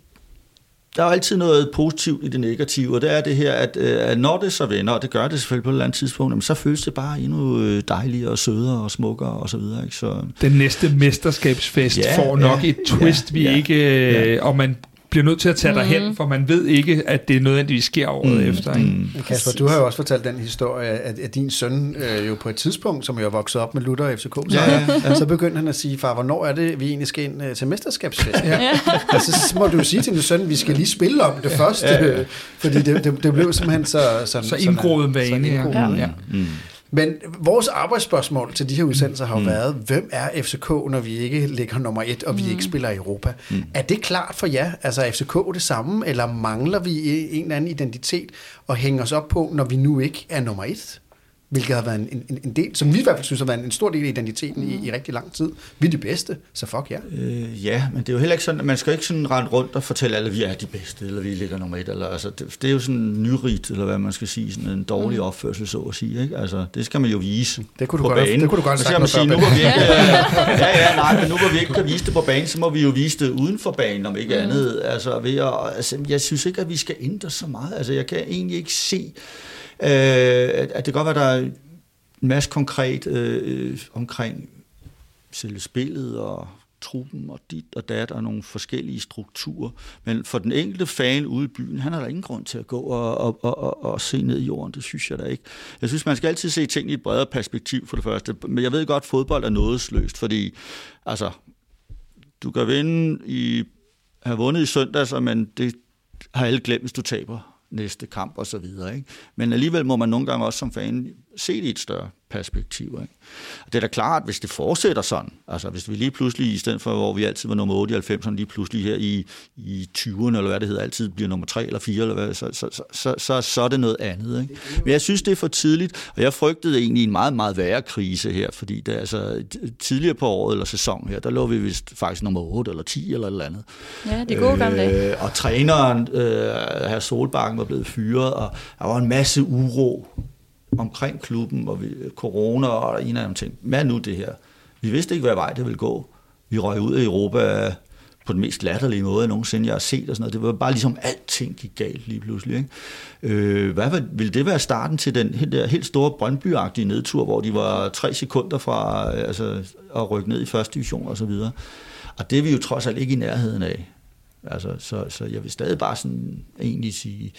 der er jo altid noget positivt i det negative, og det er det her, at, øh, at når det så vender, og det gør det selvfølgelig på et eller andet tidspunkt, så føles det bare endnu øh, dejligere og sødere og smukkere og så videre. Ikke? Så, Den næste mesterskabsfest ja, får nok ja, et twist, ja, vi ja, ikke, ja. og man bliver nødt til at tage mm. hen, for man ved ikke, at det nødvendigvis sker året mm. efter. Ikke? Mm. Kasper, du har jo også fortalt den historie, at, at din søn øh, jo på et tidspunkt, som jo er vokset op med Luther og FCK, så, ja, ja. så begyndte han at sige, far, hvornår er det, vi egentlig skal ind øh, til mesterskabsfest? Ja. [LAUGHS] og så må du jo sige til din søn, vi skal lige spille om det først, ja, ja. fordi det, det, det blev simpelthen så... Sådan, så indgroet vane, ja. ja. Mm. Men vores arbejdsspørgsmål til de her udsendelser har jo mm. været, hvem er FCK, når vi ikke ligger nummer et, og vi mm. ikke spiller i Europa? Mm. Er det klart for jer? Altså er FCK det samme, eller mangler vi en eller anden identitet og hænge os op på, når vi nu ikke er nummer et? Hvilket har været en, en, en del, som vi i hvert fald synes har været en stor del af identiteten i, i rigtig lang tid. Vi er de bedste, så fuck ja. Øh, ja, men det er jo heller ikke sådan, man skal ikke sådan rende rundt og fortælle alle, at vi er de bedste, eller vi ligger nummer et, eller, altså, det, det er jo sådan nyrigt, eller hvad man skal sige, sådan en dårlig mm. opførsel, så at sige. Ikke? Altså, det skal man jo vise det kunne du på godt, banen. Det kunne du godt sagt sige, nu, hvor vi ikke, ja, ja, nej, men nu hvor vi ikke kan vise det på banen, så må vi jo vise det uden for banen, om ikke mm. andet. Altså, ved at, altså, jeg synes ikke, at vi skal ændre så meget. Altså, jeg kan egentlig ikke se, Øh, at det kan godt være, der er en masse konkret øh, øh, omkring selve spillet og truppen og dit og dat og nogle forskellige strukturer. Men for den enkelte fan ude i byen, han har der ingen grund til at gå og, og, og, og, og se ned i jorden. Det synes jeg da ikke. Jeg synes, man skal altid se ting i et bredere perspektiv for det første. Men jeg ved godt, at fodbold er nådesløst, fordi altså, du kan vinde i, have vundet i søndags, men det har alle glemt, hvis du taber næste kamp og så videre. Men alligevel må man nogle gange også som fan se det i et større perspektiv. Ikke? Og det er da klart, hvis det fortsætter sådan, altså hvis vi lige pludselig, i stedet for hvor vi altid var nummer 8 i 90'erne, lige pludselig her i, i 20'erne, eller hvad det hedder, altid bliver nummer 3 eller 4, eller hvad, så, så, så, så, så, så er det noget andet. Ikke? Men jeg synes, det er for tidligt, og jeg frygtede egentlig en meget, meget værre krise her, fordi det, altså, tidligere på året eller sæson her, der lå vi vist faktisk nummer 8 eller 10 eller et eller andet. Ja, det er gode gamle dage. Øh, og træneren, øh, her Solbakken, var blevet fyret, og der var en masse uro omkring klubben, og vi, corona og en af dem ting. Hvad nu det her? Vi vidste ikke, hvad vej det ville gå. Vi røg ud af Europa på den mest latterlige måde, nogensinde jeg har set. Og sådan noget. Det var bare ligesom, alting gik galt lige pludselig. Ikke? Øh, hvad ville det være starten til den helt, der, helt store brøndby nedtur, hvor de var tre sekunder fra øh, altså, at rykke ned i første division og så videre. Og det er vi jo trods alt ikke i nærheden af. Altså, så, så jeg vil stadig bare sådan egentlig sige,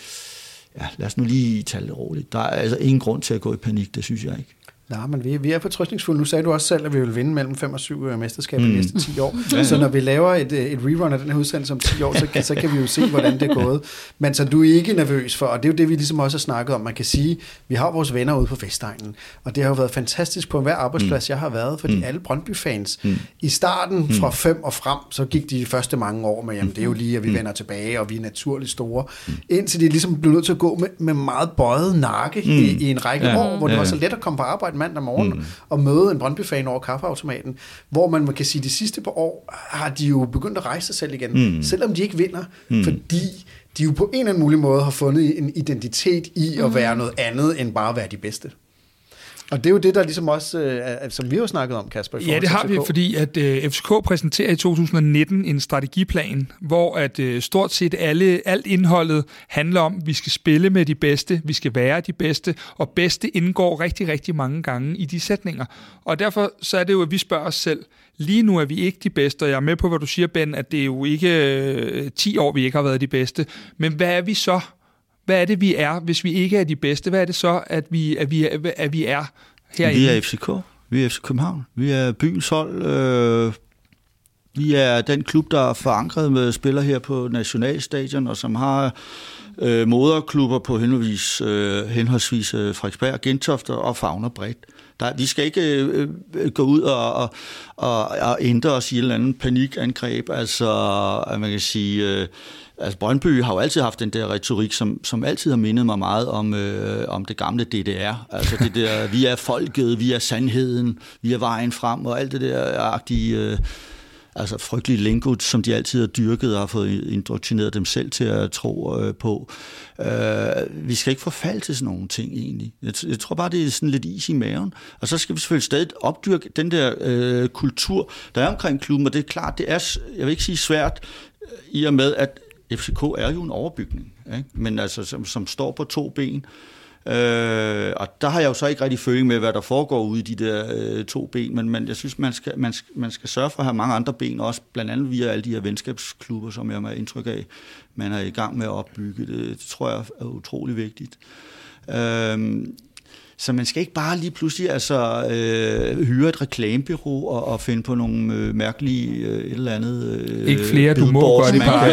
ja, lad os nu lige tage det roligt. Der er altså ingen grund til at gå i panik, det synes jeg ikke. Nej, men vi, vi er fortrystningsfulde. Nu sagde du også selv, at vi vil vinde mellem 5 og 7 øh, mesterskaber mm. de næste 10 år. Ja, ja. Så når vi laver et, øh, et rerun af den her udsendelse om 10 år, så, kan, så kan vi jo se, hvordan det er gået. Men så du er ikke nervøs for, og det er jo det, vi ligesom også har snakket om. Man kan sige, vi har vores venner ude på Vestegnen, og det har jo været fantastisk på hver arbejdsplads, mm. jeg har været, fordi mm. alle Brøndby-fans, mm. i starten mm. fra 5 og frem, så gik de første mange år med, jamen det er jo lige, at vi mm. vender tilbage, og vi er naturligt store, mm. indtil de ligesom blev nødt til at gå med, med meget bøjet nakke mm. i, i en række ja. år, hvor det var så let at komme på arbejde mandag morgen, mm og møde en Brøndby-fan over kaffeautomaten, hvor man, man kan sige, at de sidste par år har de jo begyndt at rejse sig selv igen, mm. selvom de ikke vinder, mm. fordi de jo på en eller anden mulig måde har fundet en identitet i at mm. være noget andet end bare at være de bedste. Og det er jo det, der ligesom også, øh, som vi har snakket om, Kasper. Ja, det har vi, fordi at øh, FCK præsenterer i 2019 en strategiplan, hvor at øh, stort set alle, alt indholdet handler om, at vi skal spille med de bedste, vi skal være de bedste, og bedste indgår rigtig, rigtig mange gange i de sætninger. Og derfor så er det jo, at vi spørger os selv, lige nu er vi ikke de bedste, og jeg er med på, hvad du siger, Ben, at det er jo ikke øh, 10 år, vi ikke har været de bedste. Men hvad er vi så? Hvad er det, vi er, hvis vi ikke er de bedste? Hvad er det så, at vi, at vi, at vi er herinde? Vi er FCK. Vi er FC København. Vi er byens hold. Øh, vi er den klub, der er forankret med spillere her på Nationalstadion, og som har øh, moderklubber på henholdsvis, øh, henholdsvis øh, Frederiksberg, Gentofte og Fagner bredt. Der, vi skal ikke øh, øh, gå ud og, og, og, og ændre os i et eller andet panikangreb. Altså, at man kan sige... Øh, altså Brøndby har jo altid haft den der retorik, som, som altid har mindet mig meget om, øh, om det gamle DDR. Altså det der, vi er folket, vi er sandheden, vi er vejen frem, og alt det der agtige... Øh, altså frygtelige lingo, som de altid har dyrket og har fået indoktrineret dem selv til at tro øh, på. Øh, vi skal ikke forfalde til sådan nogle ting egentlig. Jeg, jeg tror bare, det er sådan lidt is i maven. Og så skal vi selvfølgelig stadig opdyrke den der øh, kultur, der er omkring klubben, og det er klart, det er, jeg vil ikke sige svært, øh, i og med, at FCK er jo en overbygning, ikke? men altså, som, som står på to ben, Øh, og der har jeg jo så ikke rigtig føling med, hvad der foregår ude i de der øh, to ben, men, men jeg synes, man skal, man, skal, man skal sørge for at have mange andre ben også, blandt andet via alle de her venskabsklubber, som jeg har indtryk af, man er i gang med at opbygge. Det, det tror jeg er utrolig vigtigt. Øh, så man skal ikke bare lige pludselig altså, øh, hyre et reklamebyrå og, og finde på nogle øh, mærkelige øh, et eller andet... Øh, ikke flere, du må gøre det bare.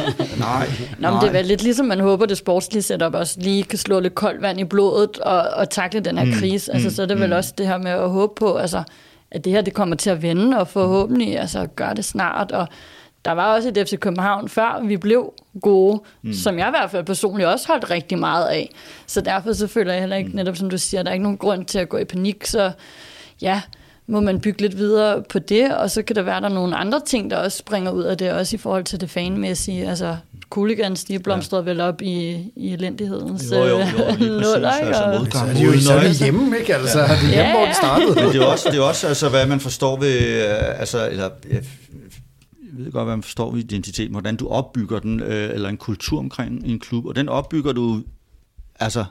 [LAUGHS] nej. Nå, men det er vel lidt ligesom, man håber, det sportslige setup også lige kan slå lidt koldt vand i blodet og, og takle den her mm, krise. Altså, mm, så er det vel mm. også det her med at håbe på, altså, at det her det kommer til at vende, og forhåbentlig altså, gøre det snart, og der var også et FC København, før vi blev gode, mm. som jeg i hvert fald personligt også holdt rigtig meget af. Så derfor så føler jeg heller ikke, mm. netop som du siger, der er ikke nogen grund til at gå i panik, så ja, må man bygge lidt videre på det, og så kan der være der nogle andre ting, der også springer ud af det, også i forhold til det fanmæssige. Altså, Cooligans, de blomstrede ja. vel op i, i elendighedens jo, jo, jo, [LAUGHS] nuller, altså, modgang. Så er de jo i hjemme, ikke? Altså, ja. det er hjemme, ja, ja. hvor det startede. Men det er også, det er også altså, hvad man forstår ved, øh, altså, eller, ved godt, hvad man forstår ved identitet, hvordan du opbygger den, øh, eller en kultur omkring en klub, og den opbygger du altså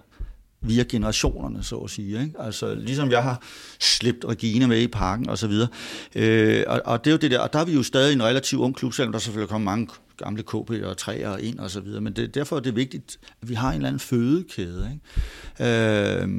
via generationerne, så at sige. Ikke? Altså, ligesom jeg har slæbt Regina med i parken og så videre. Øh, og, og, det er jo det der, og der er vi jo stadig en relativt ung klub, selvom der selvfølgelig kommer mange gamle KB og træer ind og så videre, men det, derfor er det vigtigt, at vi har en eller anden fødekæde. Ikke? Øh,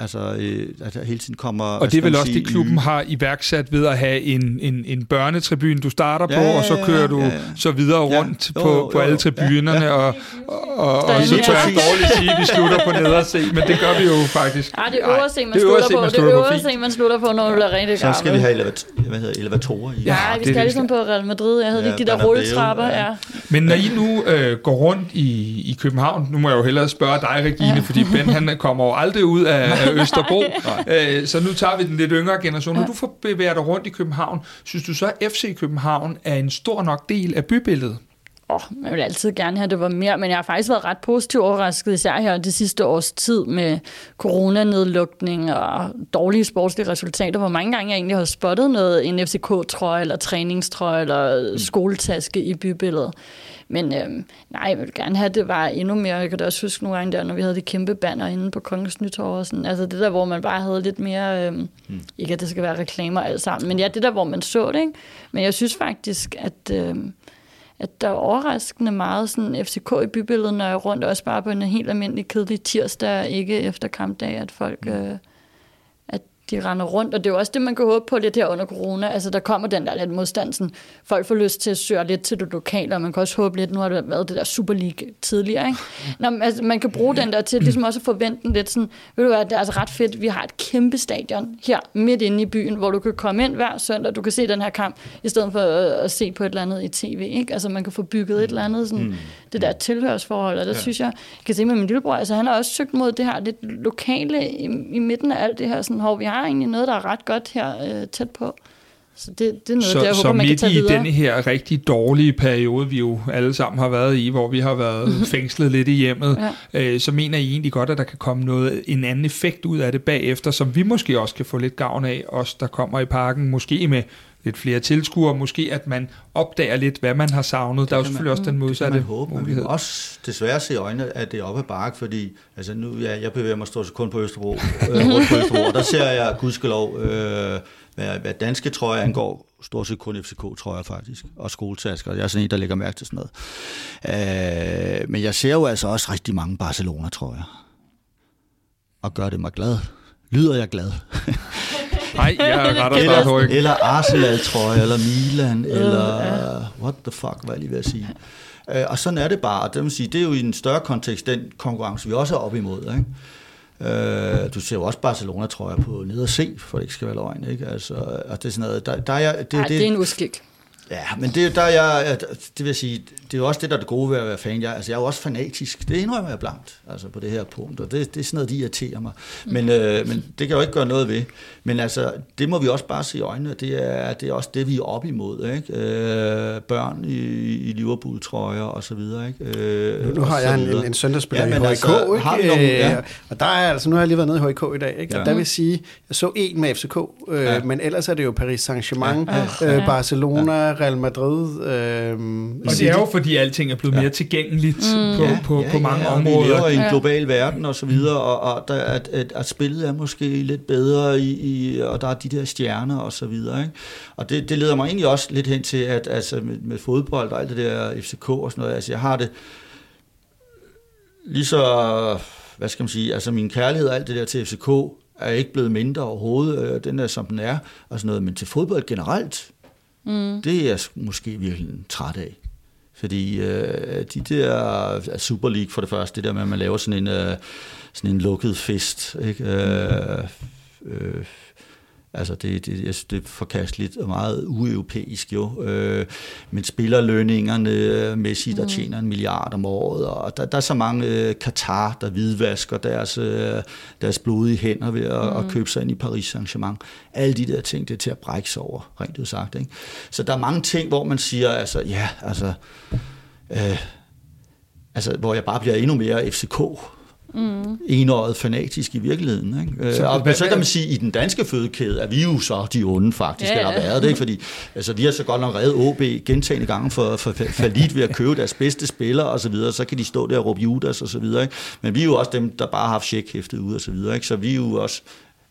Altså, øh, der hele tiden kommer... Og det er vel også det, klubben har iværksat ved at have en, en, en børnetribune, du starter ja, på, ja, og så kører du ja, ja. så videre rundt ja, jo, på, jo, på alle tribunerne, ja, ja. og, og, og, og så tør jeg dårligt sige, at vi slutter på nederse, men det gør vi jo faktisk. Ja, det er øverse, man, slutter på. Det er øverse, man slutter på, når du bliver rigtig gammel. Så skal vi have elevat hvad hedder, elevatorer i. Ja, ja vi skal ligesom på Real Madrid. Jeg havde ja, ikke de der rulletrapper. Ja. Men når I nu øh, går rundt i, i København, nu må jeg jo hellere spørge dig, Regine, fordi Ben han kommer jo aldrig ud af, [LAUGHS] Øster Østerbro. Øh, så nu tager vi den lidt yngre generation. Når du får bevæger dig rundt i København, synes du så, at FC København er en stor nok del af bybilledet? Oh, jeg vil altid gerne have, det var mere, men jeg har faktisk været ret positivt overrasket, især her det sidste års tid med coronanedlukning og dårlige sportslige resultater, hvor mange gange jeg egentlig har spottet noget, en FCK-trøje eller træningstrøje eller mm. skoletaske i bybilledet. Men øhm, nej, jeg vil gerne have, at det var endnu mere. Jeg kan da også huske nogle gange der, når vi havde det kæmpe banner inde på Kongens Nytorv. Og sådan. Altså det der, hvor man bare havde lidt mere... Øhm, mm. Ikke at det skal være reklamer alt sammen, men ja, det der, hvor man så det. Ikke? Men jeg synes faktisk, at... Øhm, at der er overraskende meget sådan FCK i bybilledet, når jeg er rundt, også bare på en helt almindelig kedelig tirsdag, ikke efter kampdag, at folk... Mm. Øh, de render rundt, og det er jo også det, man kan håbe på lidt her under corona. Altså, der kommer den der lidt modstand, sådan, folk får lyst til at søge lidt til det lokale, og man kan også håbe lidt, nu har det været det der Super League tidligere, ikke? Nå, men, altså, man kan bruge den der til ligesom også at forvente den lidt sådan, ved du hvad, det er altså ret fedt, vi har et kæmpe stadion her midt inde i byen, hvor du kan komme ind hver søndag, du kan se den her kamp, i stedet for at, at se på et eller andet i tv, ikke? Altså, man kan få bygget et eller andet, sådan, mm det der tilhørsforhold, og der ja. synes jeg, jeg kan se med min lillebror, altså han har også søgt mod det her lidt lokale i, i midten af alt det her, sådan, hvor vi har egentlig noget, der er ret godt her øh, tæt på. Så det, det er noget, så, der, jeg håber, så man kan tage i denne her rigtig dårlige periode, vi jo alle sammen har været i, hvor vi har været [LAUGHS] fængslet lidt i hjemmet, ja. øh, så mener I egentlig godt, at der kan komme noget, en anden effekt ud af det bagefter, som vi måske også kan få lidt gavn af, os der kommer i parken, måske med lidt flere tilskuere, måske at man opdager lidt, hvad man har savnet. Det der er jo selvfølgelig man, også den modsatte det man håbe, mulighed. Men vi også desværre se i øjnene, at det er oppe ad bakke, fordi altså nu, ja, jeg bevæger mig stort kun på Østerbro, øh, rundt på Østerbro, og der ser jeg gudskelov, øh, hvad, hvad danske trøjer angår, stort set kun FCK-trøjer faktisk, og skoletasker. Jeg er sådan en, der lægger mærke til sådan noget. Øh, men jeg ser jo altså også rigtig mange Barcelona-trøjer, og gør det mig glad. Lyder jeg glad? Nej, jeg retter snart ryg. Eller Arsenal, tror jeg, eller Milan, eller what the fuck, hvad jeg lige ved at sige. Øh, og sådan er det bare. Det, vil sige, det er jo i en større kontekst, den konkurrence, vi også er op imod. Ikke? Øh, du ser jo også Barcelona, tror jeg, på ned og se, for det ikke skal være løgn. Ikke? Altså, og det er sådan noget, der, der er, det, Ej, det, det er en uskik. Ja, men det, der er jeg, det vil sige, det er jo også det, der er det gode ved at være fan. Jeg, altså, jeg er jo også fanatisk. Det indrømmer jeg blankt, altså på det her punkt, og det, det er sådan noget, de irriterer mig. Men, mm. øh, men det kan jeg jo ikke gøre noget ved. Men altså, det må vi også bare se i øjnene, det er, det er også det, vi er op imod. Ikke? Øh, børn i, i Liverpool-trøjer og så videre. Ikke? Øh, nu, nu har jeg en, en, en søndagsspiller ja, i HIK, altså, ikke? Har vi nogle, ja. og der er altså, nu har jeg lige været nede i HIK i dag, ikke? Ja. og der vil sige, jeg så en med FCK, øh, ja. men ellers er det jo Paris Saint-Germain, ja. øh, Barcelona, ja Real Madrid. Øh, og det er jo fordi alting er blevet ja. mere tilgængeligt mm. på, ja, på, ja, på mange ja, områder. Vi lever i en global verden og så videre, og, og der, at, at, at spillet er måske lidt bedre, i, i, og der er de der stjerner og så videre. Ikke? Og det, det leder mig egentlig også lidt hen til, at altså, med, med fodbold og alt det der FCK og sådan noget, altså jeg har det lige så, hvad skal man sige, altså min kærlighed og alt det der til FCK, er ikke blevet mindre overhovedet, den er som den er, og sådan noget, men til fodbold generelt, Mm. Det er jeg måske virkelig træt af. Fordi øh, de der Super League for det første, det der med, at man laver sådan en, øh, sådan en lukket fest, ikke? Øh, øh, Altså det, det, jeg synes, det er forkasteligt og meget ueuropæisk jo. Øh, men spillerlønningerne, øh, Messi, der mm. tjener en milliard om året, og der, der er så mange øh, Katar, der hvidvasker deres, øh, deres blodige hænder ved at, mm. at købe sig ind i Paris Saint-Germain. Alle de der ting, det er til at brække sig over, rent ud sagt. Ikke? Så der er mange ting, hvor man siger, altså ja, altså... Øh, altså, hvor jeg bare bliver endnu mere FCK mm. enåret fanatisk i virkeligheden. Ikke? Så, og, hvad, så kan man sige, at i den danske fødekæde er vi jo så de onde faktisk, ja, ja. eller været det, ikke? fordi altså, vi har så godt nok reddet OB gentagende gange for, for, for lidt ved at købe deres bedste spillere og så videre, så kan de stå der og råbe Judas og så videre. Ikke? Men vi er jo også dem, der bare har haft checkhæftet ud og så videre. Ikke? Så vi er jo også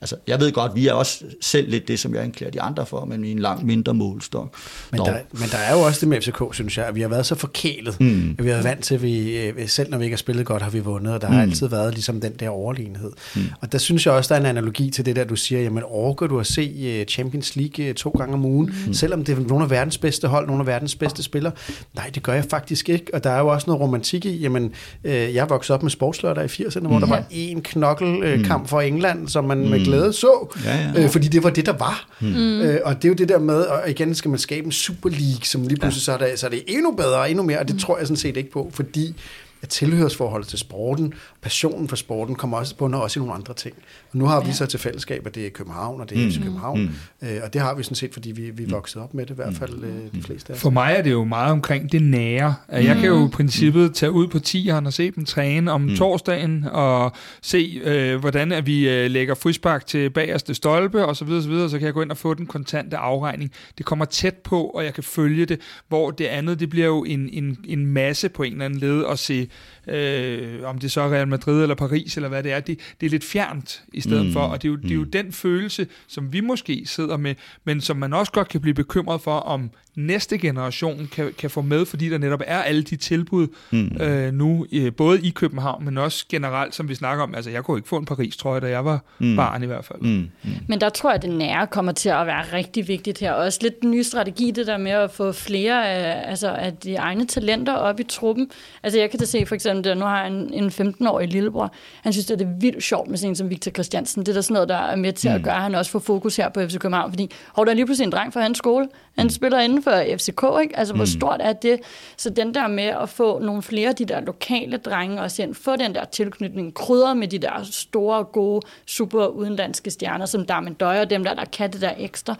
Altså, jeg ved godt, vi er også selv lidt det, som jeg anklager de andre for, men i en langt mindre målstok. Men der, men der er jo også det med FCK, synes jeg, at vi har været så forkælet. Mm. At vi har vant til, at vi, øh, selv når vi ikke har spillet godt, har vi vundet, og der mm. har altid været ligesom den der overlegenhed. Mm. Og der synes jeg også, der er en analogi til det der, du siger, jamen overgår du at se øh, Champions League øh, to gange om ugen, mm. selvom det er nogle af verdens bedste hold, nogle af verdens bedste spillere? Nej, det gør jeg faktisk ikke, og der er jo også noget romantik i, jamen, jeg voksede op med sportslørdag i 80'erne, hvor mm. der var en knokkelkamp mm. for England, som man mm. Med glæde så, ja, ja. Øh, fordi det var det, der var. Mm. Øh, og det er jo det der med, og igen skal man skabe en Super League, som lige pludselig ja. så, er det, så er det endnu bedre og endnu mere, og det mm. tror jeg sådan set ikke på, fordi at tilhørsforholdet til sporten, passionen for sporten, kommer også bunder også i nogle andre ting. Nu har vi ja. så til fællesskab, at det er København, og det er mm. København. Mm. Øh, og det har vi sådan set, fordi vi, vi er vokset op med det, i hvert fald øh, de fleste af os. For mig er det jo meget omkring det nære. Jeg mm. kan jo i princippet tage ud på tieren og se dem træne om mm. torsdagen, og se, øh, hvordan at vi øh, lægger frispark til bagerste stolpe, og så videre, så videre, så kan jeg gå ind og få den kontante afregning. Det kommer tæt på, og jeg kan følge det, hvor det andet, det bliver jo en, en, en masse på en eller anden led at se øh, om det så er Real Madrid eller Paris eller hvad det er, det, det er lidt fjernt i stedet mm. for, og det er, jo, det er jo mm. den følelse, som vi måske sidder med, men som man også godt kan blive bekymret for, om næste generation kan, kan få med, fordi der netop er alle de tilbud mm. øh, nu, øh, både i København, men også generelt, som vi snakker om. Altså, jeg kunne ikke få en Paris-trøje, da jeg var mm. barn i hvert fald. Mm. Mm. Men der tror jeg, at det nære kommer til at være rigtig vigtigt her. Også lidt den nye strategi, det der med at få flere af, altså, af de egne talenter op i truppen. Altså, jeg kan da se for eksempel, at nu har jeg en, en 15-årig lillebror. Han synes, det er vildt sjovt med sådan en som Victor Christiansen. Det er der sådan noget, der er med til mm. at gøre, at han også får fokus her på FC København. Fordi, hov, der er lige pludselig en dreng fra hans skole. Han mm. spiller inden for FCK, ikke? Altså, hvor mm. stort er det? Så den der med at få nogle flere af de der lokale drenge også ind, få den der tilknytning, krydder med de der store, gode, super udenlandske stjerner, som Darmen Døjer, dem der, der kan det der ekstra.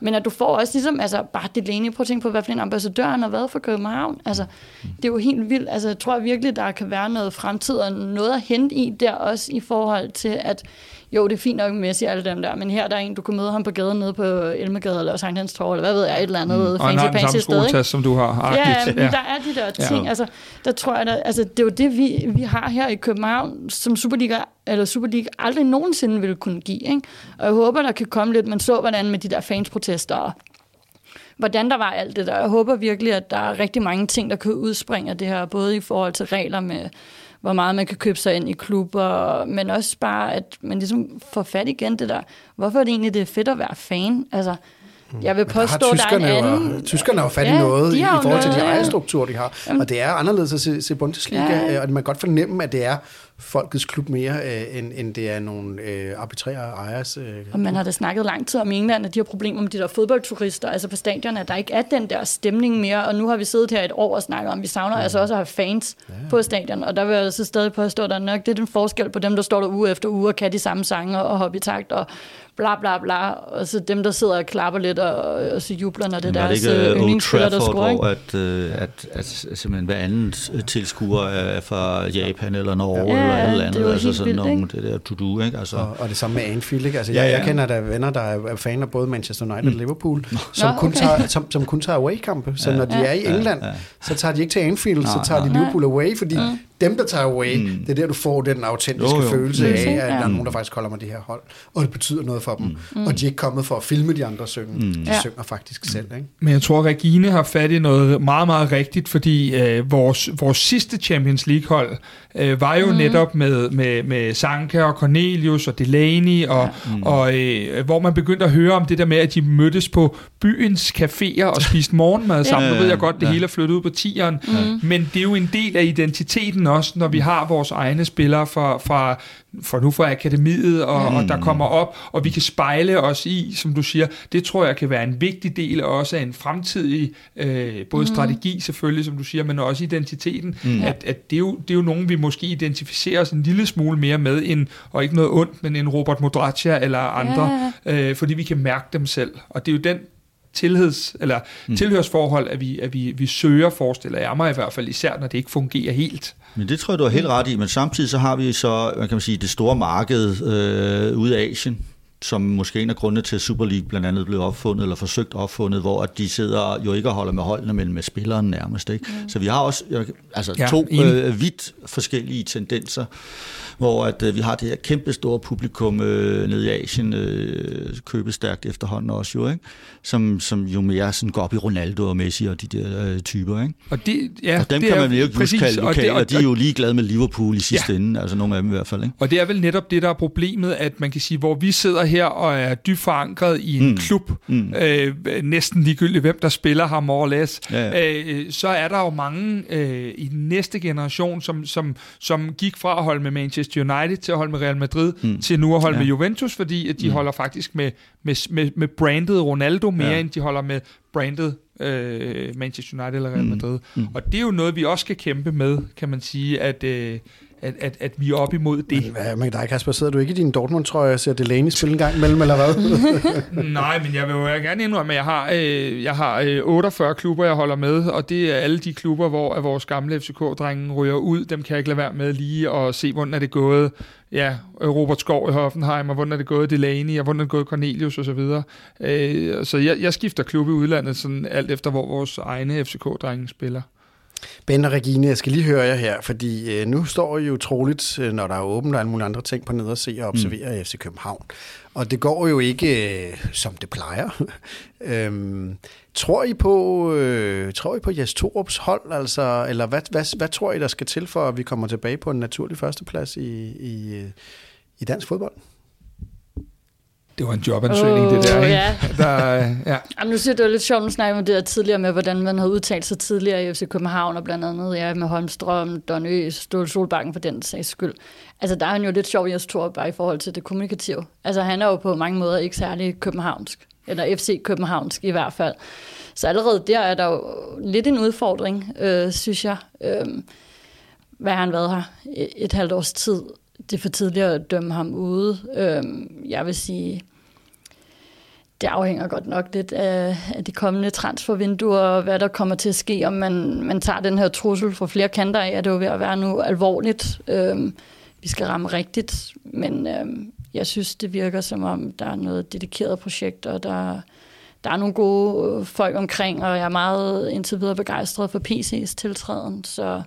Men at du får også ligesom, altså bare det længe, prøv at tænke på, hvad for en ambassadør han har været for København. Altså, det er jo helt vildt. Altså, jeg tror virkelig, der kan være noget fremtid og noget at hente i der også i forhold til, at jo, det er fint nok med Messi og alle dem der, men her der er en, du kan møde ham på gaden nede på Elmegade eller Sankt Hans Torv, eller hvad ved jeg, et eller andet mm. fancy, og fancy sted. Og som du har. Ja, men ja. der er de der ting, ja. altså, der tror jeg, der, altså, det er jo det, vi, vi har her i København, som Superliga, eller Superliga aldrig nogensinde ville kunne give, ikke? Og jeg håber, der kan komme lidt, man så, hvordan med de der fansprotester hvordan der var alt det der. Jeg håber virkelig, at der er rigtig mange ting, der kan udspringe af det her, både i forhold til regler med hvor meget man kan købe sig ind i klubber, men også bare, at man ligesom får fat igen det der, hvorfor er det egentlig, det er fedt at være fan? Altså, jeg vil påstå, der, der er en anden... Jo, tyskerne har jo fat i ja, noget i forhold til de ejerstrukturer, de har. Jamen. Og det er anderledes at se, se Bundesliga, ja. Øh, og man kan godt fornemme, at det er folkets klub mere, øh, end, end det er nogle øh, arbitrære ejers. Øh, og man har da snakket lang tid om England, at de har problemer med de der fodboldturister, altså på stadion, at der ikke er den der stemning mere, og nu har vi siddet her et år og snakket om, at vi savner ja. altså også at have fans ja. på stadion, og der vil jeg så stadig påstå, at der nok det er den forskel på dem, der står der uge efter uge og kan de samme sange og hoppe i takt og bla bla bla, og så dem, der sidder og klapper lidt og, og så jubler, når det er deres øh, yndlingsspiller, der scorer. Hvor at, øh, at, at, at simpelthen hver anden tilskuer er fra Japan eller Norge ja, eller et eller andet, altså sådan vildt, nogle, det der to-do, ikke? Altså. Og, og det samme med Anfield, ikke? Altså, ja, jeg, ja. jeg kender der venner, der er fan af både Manchester United og mm. Liverpool, som, Nå, kun okay. tager, som, som kun tager away-kampe, så ja, når de ja, er i England, ja, ja. så tager de ikke til Anfield, Nå, så tager de Liverpool away, fordi ja dem, der tager away, mm. det er der, du får den autentiske jo, jo. følelse af, at ja. der er nogen, der faktisk holder med det her hold, og det betyder noget for dem. Mm. Og de er ikke kommet for at filme de andre synge. Mm. De ja. synger faktisk mm. selv. Ikke? Men jeg tror, at Regine har fat i noget meget, meget rigtigt, fordi øh, vores, vores sidste Champions League-hold øh, var jo mm. netop med, med, med Sanka og Cornelius og Delaney, og, ja. mm. og øh, hvor man begyndte at høre om det der med, at de mødtes på byens caféer og spiste morgenmad [LAUGHS] sammen. Nu ved jeg godt, det ja. hele er flyttet ud på tieren, mm. men det er jo en del af identiteten også, når vi har vores egne spillere fra, fra, fra nu fra akademiet, og, mm. og der kommer op, og vi kan spejle os i, som du siger, det tror jeg kan være en vigtig del også af en fremtidig, øh, både mm. strategi selvfølgelig, som du siger, men også identiteten, mm. at, at det, er jo, det er jo nogen, vi måske identificerer os en lille smule mere med, end, og ikke noget ondt, men en Robert Modraccia eller andre, ja. øh, fordi vi kan mærke dem selv, og det er jo den tilheds, eller mm. tilhørsforhold, at vi, at vi, vi søger, forestiller jeg mig i hvert fald, især når det ikke fungerer helt. Men det tror jeg, du har helt ret i, men samtidig så har vi så, hvad kan man sige, det store marked øh, ude af Asien, som måske en af grundene til, at Super League blandt andet blev opfundet, eller forsøgt opfundet, hvor at de sidder jo ikke og holder med holdene, men med spilleren nærmest. Ikke? Mm. Så vi har også altså, ja, to øh, vidt forskellige tendenser hvor at, øh, vi har det her kæmpe store publikum øh, nede i Asien, øh, købestærkt efterhånden også jo, ikke? Som, som jo mere sådan går op i Ronaldo og Messi og de der øh, typer. Ikke? Og, det, ja, og dem det kan man jo ikke præcis, kalde lokale, og, det, og, og de er jo ligeglade med Liverpool i sidste ja. ende, altså nogle af dem i hvert fald. Ikke? Og det er vel netop det, der er problemet, at man kan sige, hvor vi sidder her og er dybt forankret i en mm. klub, mm. Øh, næsten ligegyldigt hvem der spiller ham more or less, ja. øh, så er der jo mange øh, i den næste generation, som, som, som gik fra at holde med Manchester Manchester United til at holde med Real Madrid, mm. til nu at holde ja. med Juventus, fordi at de mm. holder faktisk med, med, med, med brandet Ronaldo mere, ja. end de holder med brandet øh, Manchester United eller Real mm. Madrid. Mm. Mm. Og det er jo noget, vi også skal kæmpe med, kan man sige, at... Øh, at, at, at vi er op imod det. Men, hvad dig, Kasper? Sidder du ikke i din Dortmund-trøje og ser Delaney spille en gang imellem, eller hvad? [LAUGHS] Nej, men jeg vil jo gerne indrømme, at jeg har, øh, jeg har øh, 48 klubber, jeg holder med, og det er alle de klubber, hvor at vores gamle FCK-drenge ryger ud. Dem kan jeg ikke lade være med lige og se, hvordan er det gået. Ja, Robert Skov i Hoffenheim, og hvordan er det gået Delaney, og hvordan er det gået Cornelius osv. Så, øh, så jeg, jeg skifter klub i udlandet, sådan alt efter, hvor vores egne FCK-drenge spiller. Ben og Regine, jeg skal lige høre jer her, fordi øh, nu står I jo troligt, øh, når der er åbent og alle mulige andre ting på ned og se og observere mm. FC København. Og det går jo ikke, øh, som det plejer. [LAUGHS] øhm, tror I på, øh, tror I på Jes Torups hold, altså, eller hvad, hvad, hvad tror I, der skal til for, at vi kommer tilbage på en naturlig førsteplads i, i, øh, i dansk fodbold? Det var en jobansøgning, oh, det der. Ikke? Ja. [LAUGHS] der ja. Jamen, nu jeg, det var lidt sjovt at snakke om det der tidligere med, hvordan man havde udtalt sig tidligere i FC København, og blandt andet ja, med Holmstrøm, Don Ø, Ståle Solbakken for den sags skyld. Altså, der er han jo lidt sjov, Jes Thor, bare i forhold til det kommunikative. Altså, han er jo på mange måder ikke særlig københavnsk, eller FC Københavnsk i hvert fald. Så allerede der er der jo lidt en udfordring, øh, synes jeg. Øh, hvad har han været her? Et, et halvt års tid det er for tidligt at dømme ham ude. Øhm, jeg vil sige, det afhænger godt nok lidt af, af de kommende transfervinduer, og hvad der kommer til at ske, om man, man tager den her trussel fra flere kanter af, at det er jo ved at være nu alvorligt. Øhm, vi skal ramme rigtigt, men øhm, jeg synes, det virker som om, der er noget dedikeret projekt, og der, der er nogle gode øh, folk omkring, og jeg er meget indtil videre begejstret for PC's tiltræden, så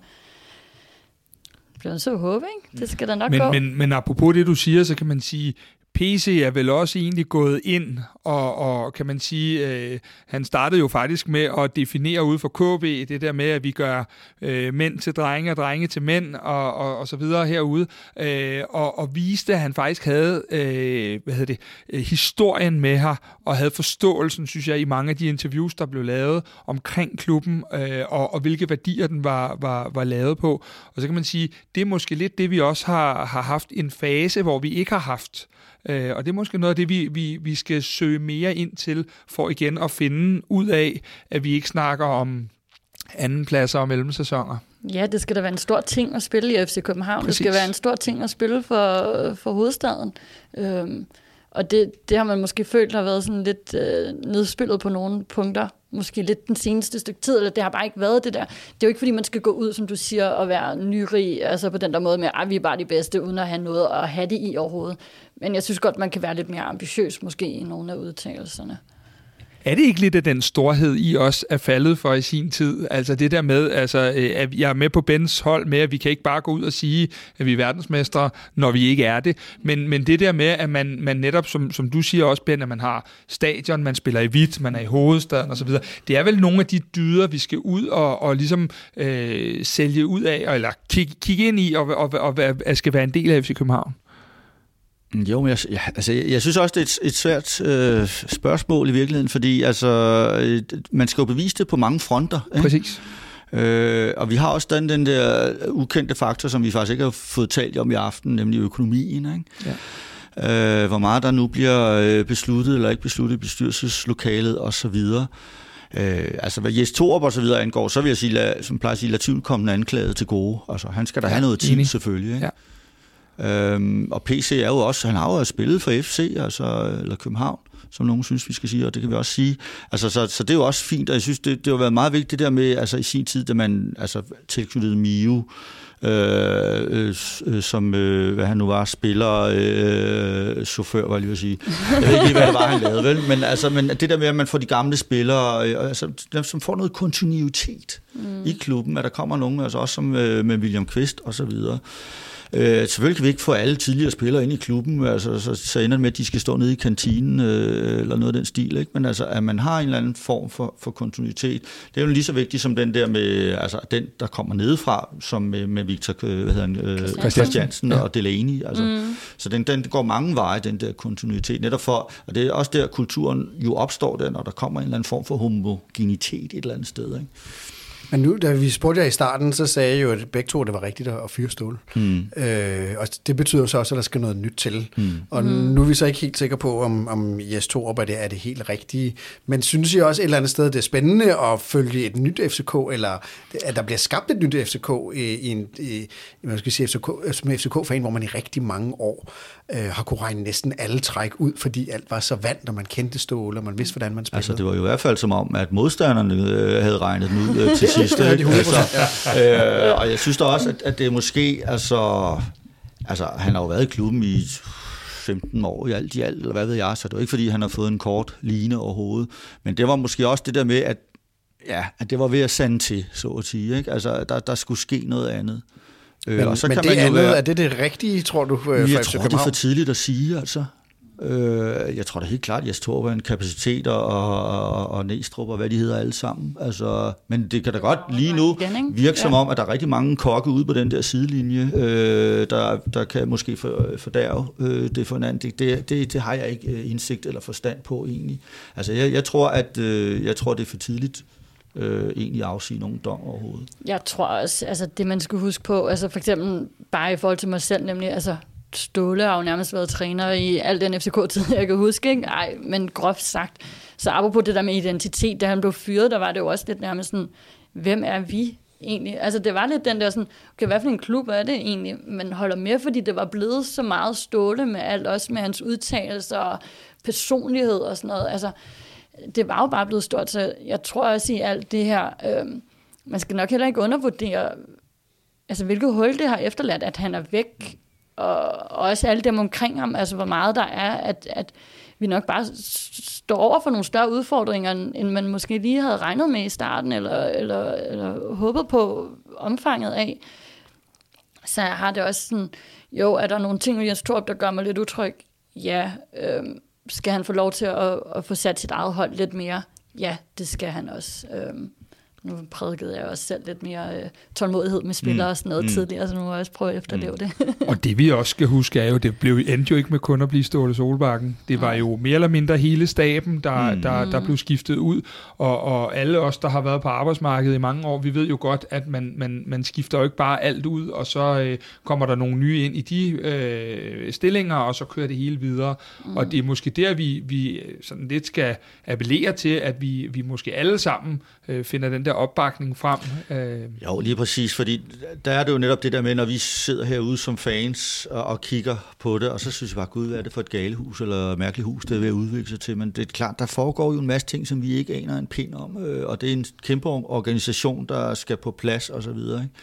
bliver så håbe, ikke? Det skal da nok men, gå. Men, men apropos det, du siger, så kan man sige, PC er vel også egentlig gået ind, og, og kan man sige, øh, han startede jo faktisk med at definere ud for KB, det der med, at vi gør øh, mænd til drenge og drenge til mænd, og, og, og så videre herude, øh, og, og viste, at han faktisk havde øh, hvad hedder det, øh, historien med her, og havde forståelsen, synes jeg, i mange af de interviews, der blev lavet omkring klubben, øh, og, og hvilke værdier den var, var, var lavet på. Og så kan man sige, det er måske lidt det, vi også har, har haft en fase, hvor vi ikke har haft. Øh, og det er måske noget af det, vi, vi, vi skal søge mere ind til, for igen at finde ud af, at vi ikke snakker om andenpladser og mellemsæsoner. Ja, det skal da være en stor ting at spille i FC København. Præcis. Det skal være en stor ting at spille for, for hovedstaden. Øhm, og det, det har man måske følt har været sådan lidt øh, nedspillet på nogle punkter. Måske lidt den seneste stykke tid, eller det har bare ikke været det der. Det er jo ikke, fordi man skal gå ud, som du siger, og være nyrig, altså på den der måde med, at vi er bare de bedste, uden at have noget at have det i overhovedet. Men jeg synes godt, man kan være lidt mere ambitiøs måske i nogle af udtalelserne. Er det ikke lidt af den storhed, I også er faldet for i sin tid? Altså det der med, altså, at jeg er med på Bens hold med, at vi kan ikke bare gå ud og sige, at vi er verdensmestre, når vi ikke er det. Men, men det der med, at man, man netop, som, som du siger også, Ben, at man har stadion, man spiller i hvidt, man er i hovedstaden osv., det er vel nogle af de dyder, vi skal ud og, og ligesom øh, sælge ud af, eller kigge, kig ind i, og, og, og, og skal være en del af FC København. Jo, men jeg, ja, altså, jeg, jeg synes også, det er et, et svært øh, spørgsmål i virkeligheden, fordi altså, øh, man skal jo bevise det på mange fronter. Ikke? Præcis. Øh, og vi har også den, den der ukendte faktor, som vi faktisk ikke har fået talt om i aften, nemlig økonomien. Ikke? Ja. Øh, hvor meget der nu bliver øh, besluttet eller ikke besluttet i bestyrelseslokalet osv. Øh, altså hvad Jes Torup og så videre angår, så vil jeg sige, lad, som plejer at sige, lad tvivlkommende anklaget til gode. Altså han skal da ja, have noget tid selvfølgelig. Ikke? Ja. Øhm, og PC er jo også, han har jo spillet for FC, altså, eller København, som nogen synes, vi skal sige, og det kan vi også sige. Altså, så, så det er jo også fint, og jeg synes, det, det har været meget vigtigt det der med, altså i sin tid, da man altså, tilknyttede Mio, øh, øh, øh, som, øh, hvad han nu var, spiller, øh, chauffør, var jeg lige at sige. Jeg ved ikke lige, hvad det var, han lavede, vel? Men, altså, men det der med, at man får de gamle spillere, øh, altså, dem, som får noget kontinuitet mm. i klubben, at der kommer nogen, altså også som øh, med William Kvist og så videre. Øh, selvfølgelig kan vi ikke få alle tidligere spillere ind i klubben, altså, så, så ender det med, at de skal stå nede i kantinen øh, eller noget af den stil. Ikke? Men altså, at man har en eller anden form for, for kontinuitet, det er jo lige så vigtigt som den der med, altså den, der kommer nedefra, som med, med Victor øh, hvad hedder han, øh, Christiansen ja. og Delaney. Altså, mm. Så den, den går mange veje, den der kontinuitet, netop for, og det er også der, kulturen jo opstår, der, når der kommer en eller anden form for homogenitet et eller andet sted. Ikke? Men nu, da vi spurgte jer i starten, så sagde jeg jo, at begge to, det var rigtigt at fyre Ståle. Mm. Øh, og det betyder så også, at der skal noget nyt til. Mm. Og mm. nu er vi så ikke helt sikre på, om, om Jes Torup er det, er det helt rigtige. Men synes I også et eller andet sted, det er spændende at følge et nyt FCK, eller at der bliver skabt et nyt FCK i, i en, i, man skal sige FCK, som FCK-fan, hvor man i rigtig mange år øh, har kunne regne næsten alle træk ud, fordi alt var så vant, og man kendte Ståle, og man vidste, hvordan man spillede. Altså, det var jo i hvert fald som om, at modstanderne øh, havde regnet den ud øh, til [LAUGHS] sidst. de altså, øh, og jeg synes da også, at, at det måske, altså, altså, han har jo været i klubben i 15 år i alt i alt, eller hvad ved jeg, så det er jo ikke, fordi han har fået en kort line overhovedet. Men det var måske også det der med, at, ja, at det var ved at sande til, så at sige. Ikke? Altså, der, der skulle ske noget andet. Øh, men, og så men kan det man jo andet, være, er det det rigtige, tror du, for Jeg tror, det er for tidligt at sige, altså. Øh, jeg tror da helt klart, at Jes Torp en kapacitet og, og, og Næstrup og hvad de hedder alle sammen. Altså, men det kan da godt lige nu virke som om, at der er rigtig mange kokke ude på den der sidelinje, øh, der, der kan måske fordærve øh, det for en anden. Det, det, det har jeg ikke øh, indsigt eller forstand på egentlig. Altså, jeg, jeg, tror, at, øh, jeg tror, det er for tidligt øh, egentlig afsige nogen dom overhovedet. Jeg tror også, altså det man skal huske på, altså for eksempel bare i forhold til mig selv, nemlig altså Ståle har jo nærmest været træner i al den FCK-tid, jeg kan huske, ikke? Ej, men groft sagt. Så apropos det der med identitet, da han blev fyret, der var det jo også lidt nærmest sådan, hvem er vi egentlig? Altså det var lidt den der sådan, okay, hvad for en klub er det egentlig? Man holder med, fordi det var blevet så meget Ståle med alt, også med hans udtalelser og personlighed og sådan noget. Altså, det var jo bare blevet stort, så jeg tror også i alt det her, øh, man skal nok heller ikke undervurdere, altså hvilket hul det har efterladt, at han er væk, og, og også alle dem omkring ham, altså hvor meget der er, at, at vi nok bare står over for nogle større udfordringer, end man måske lige havde regnet med i starten, eller, eller, eller håbet på omfanget af. Så jeg har det også sådan, jo, er der nogle ting i tror, der gør mig lidt utryg? ja, øh, skal han få lov til at, at få sat sit eget hold lidt mere? Ja, det skal han også. Øhm, nu prædikede jeg også selv lidt mere øh, tålmodighed med spillere mm. og sådan noget mm. tidligere, så nu må jeg også prøve at efterleve mm. det. og det vi også skal huske er jo, det blev, endte jo ikke med kun at blive Ståle Solbakken. Det var jo mere eller mindre hele staben, der, mm. der, der blev skiftet ud, og, og alle os, der har været på arbejdsmarkedet i mange år, vi ved jo godt, at man, man, man skifter jo ikke bare alt ud, og så øh, kommer der nogle nye ind i de øh, stillinger, og så kører det hele videre. Mm. Og det er måske der, vi, vi sådan lidt skal appellere til, at vi, vi måske alle sammen øh, finder den der opbakning frem. Øh. Jo, lige præcis, fordi der er det jo netop det der med, når vi sidder herude som fans og, og kigger på det, og så synes vi bare, gud, hvad er det for et galehus eller mærkeligt hus, det er ved at udvikle sig til. Men det er klart, der foregår jo en masse ting, som vi ikke aner en pind om, øh, og det er en kæmpe organisation, der skal på plads og så videre. Ikke?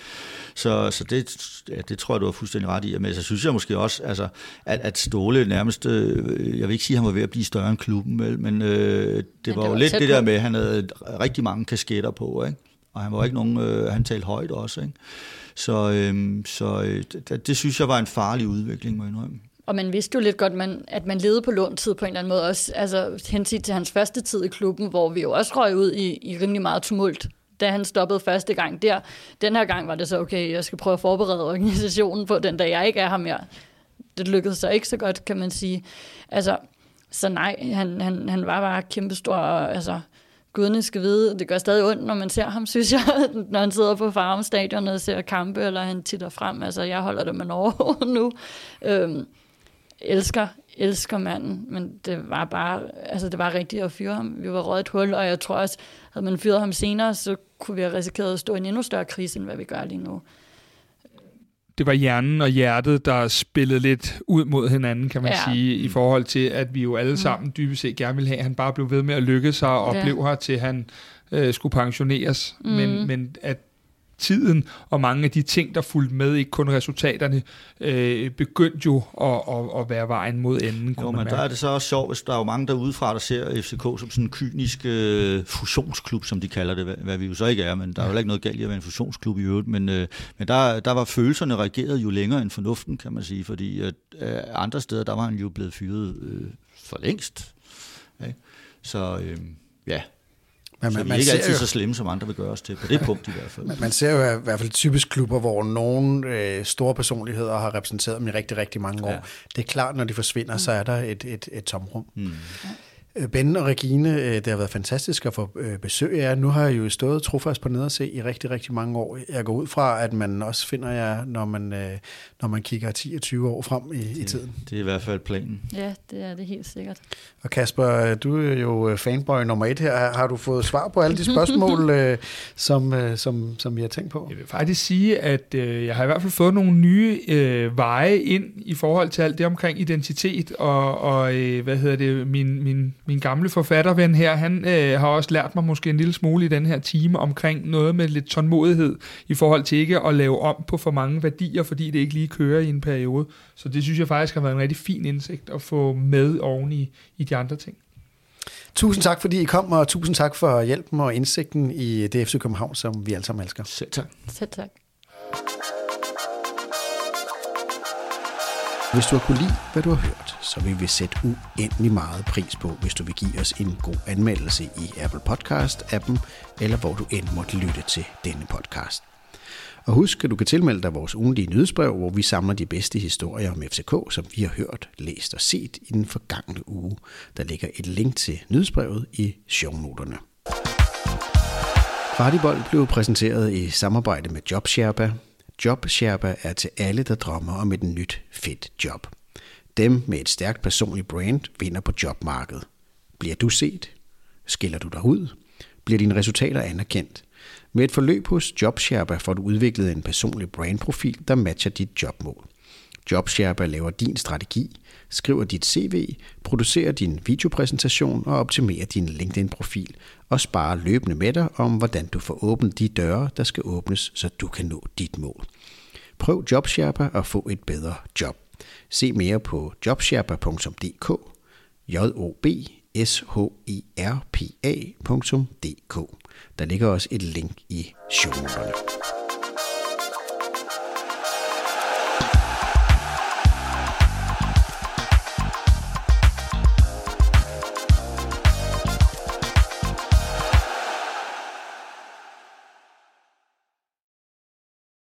Så, så det, ja, det tror jeg, du har fuldstændig ret i. Men så synes jeg måske også, altså, at, at Ståle nærmest, øh, jeg vil ikke sige, at han var ved at blive større end klubben, vel, men øh, det var det var jo lidt det der med, at han havde rigtig mange kasketter på, ikke? og han var ikke nogen, øh, han talte højt også. Ikke? Så, øh, så øh, det, det synes jeg var en farlig udvikling, må jeg indrømme. Og man vidste jo lidt godt, man, at man levede på låntid på en eller anden måde, også altså, henset til hans første tid i klubben, hvor vi jo også røg ud i, i rimelig meget tumult da han stoppede første gang der. Den her gang var det så, okay, jeg skal prøve at forberede organisationen på den dag, jeg ikke er her mere. Det lykkedes så ikke så godt, kan man sige. Altså, så nej, han, han, han var bare kæmpestor, altså, gudene skal vide, det gør stadig ondt, når man ser ham, [LAUGHS] synes jeg, når han sidder på farmstadion og ser kampe, eller han titter frem. Altså, jeg holder det med Norge [LAUGHS] nu. Øhm, elsker, elsker manden, men det var bare, altså det var rigtigt at fyre ham. Vi var røget et hul, og jeg tror også, havde man fyret ham senere, så kunne vi have risikeret at stå i en endnu større krise, end hvad vi gør lige nu det var hjernen og hjertet, der spillede lidt ud mod hinanden, kan man ja. sige, i forhold til, at vi jo alle mm. sammen dybest set gerne ville have, at han bare blev ved med at lykke sig og ja. blev her til han øh, skulle pensioneres. Mm. Men, men at tiden og mange af de ting, der fulgte med, ikke kun resultaterne, øh, begyndte jo at, at, at være vejen mod enden. Jo, men der er det så også sjovt, hvis der er jo mange der udefra, der ser FCK som sådan en kynisk øh, fusionsklub, som de kalder det, hvad, hvad vi jo så ikke er, men der er jo ikke noget galt i at være en fusionsklub i øvrigt, men, øh, men der, der var følelserne reageret jo længere end fornuften, kan man sige, fordi at, øh, andre steder, der var han jo blevet fyret øh, for længst. Ikke? Så øh, ja, men man, så vi er ikke altid jo, så slemme, som andre vil gøre os til, på det punkt i hvert fald. Man, man ser jo i hvert fald typisk klubber, hvor nogle øh, store personligheder har repræsenteret dem i rigtig, rigtig mange år. Ja. Det er klart, når de forsvinder, så er der et, et, et tomrum. Mm. Øh, ben og Regine, øh, det har været fantastisk at få øh, besøg af jer. Nu har jeg jo stået trofast på nederse i rigtig, rigtig mange år. Jeg går ud fra, at man også finder jer, når man, når man kigger 10 20 år frem i, det, i tiden. Det er i hvert fald planen. Ja, det er det helt sikkert. Og Kasper, du er jo fanboy nummer et her. Har du fået svar på alle de spørgsmål, [LAUGHS] som, som, som vi har tænkt på? Jeg vil faktisk sige, at jeg har i hvert fald fået nogle nye øh, veje ind i forhold til alt det omkring identitet og, og øh, hvad hedder det, min, min min gamle forfatterven her, han øh, har også lært mig måske en lille smule i den her time omkring noget med lidt tålmodighed i forhold til ikke at lave om på for mange værdier, fordi det ikke lige kører i en periode. Så det synes jeg faktisk har været en rigtig fin indsigt at få med oven i, i de andre ting. Tusind tak, fordi I kom, og tusind tak for hjælpen og indsigten i DFC København, som vi alle sammen elsker. Selv tak. Selv tak. Hvis du har kunne lide, hvad du har hørt, så vil vi sætte uendelig meget pris på, hvis du vil give os en god anmeldelse i Apple Podcast-appen, eller hvor du end måtte lytte til denne podcast. Og husk, at du kan tilmelde dig vores ugenlige nyhedsbrev, hvor vi samler de bedste historier om FCK, som vi har hørt, læst og set i den forgangne uge. Der ligger et link til nyhedsbrevet i shownoterne. Kvartibold blev præsenteret i samarbejde med JobSherpa, Jobsherpa er til alle, der drømmer om et nyt, fedt job. Dem med et stærkt personligt brand vinder på jobmarkedet. Bliver du set? Skiller du dig ud? Bliver dine resultater anerkendt? Med et forløb hos JobSherpa får du udviklet en personlig brandprofil, der matcher dit jobmål. JobSherpa laver din strategi, skriver dit CV, producerer din videopræsentation og optimerer din LinkedIn-profil og sparer løbende med dig om, hvordan du får åbnet de døre, der skal åbnes, så du kan nå dit mål. Prøv JobSherpa og få et bedre job. Se mere på jobsherpa.dk j o b s h e r p a.dk. Der ligger også et link i shownoterne.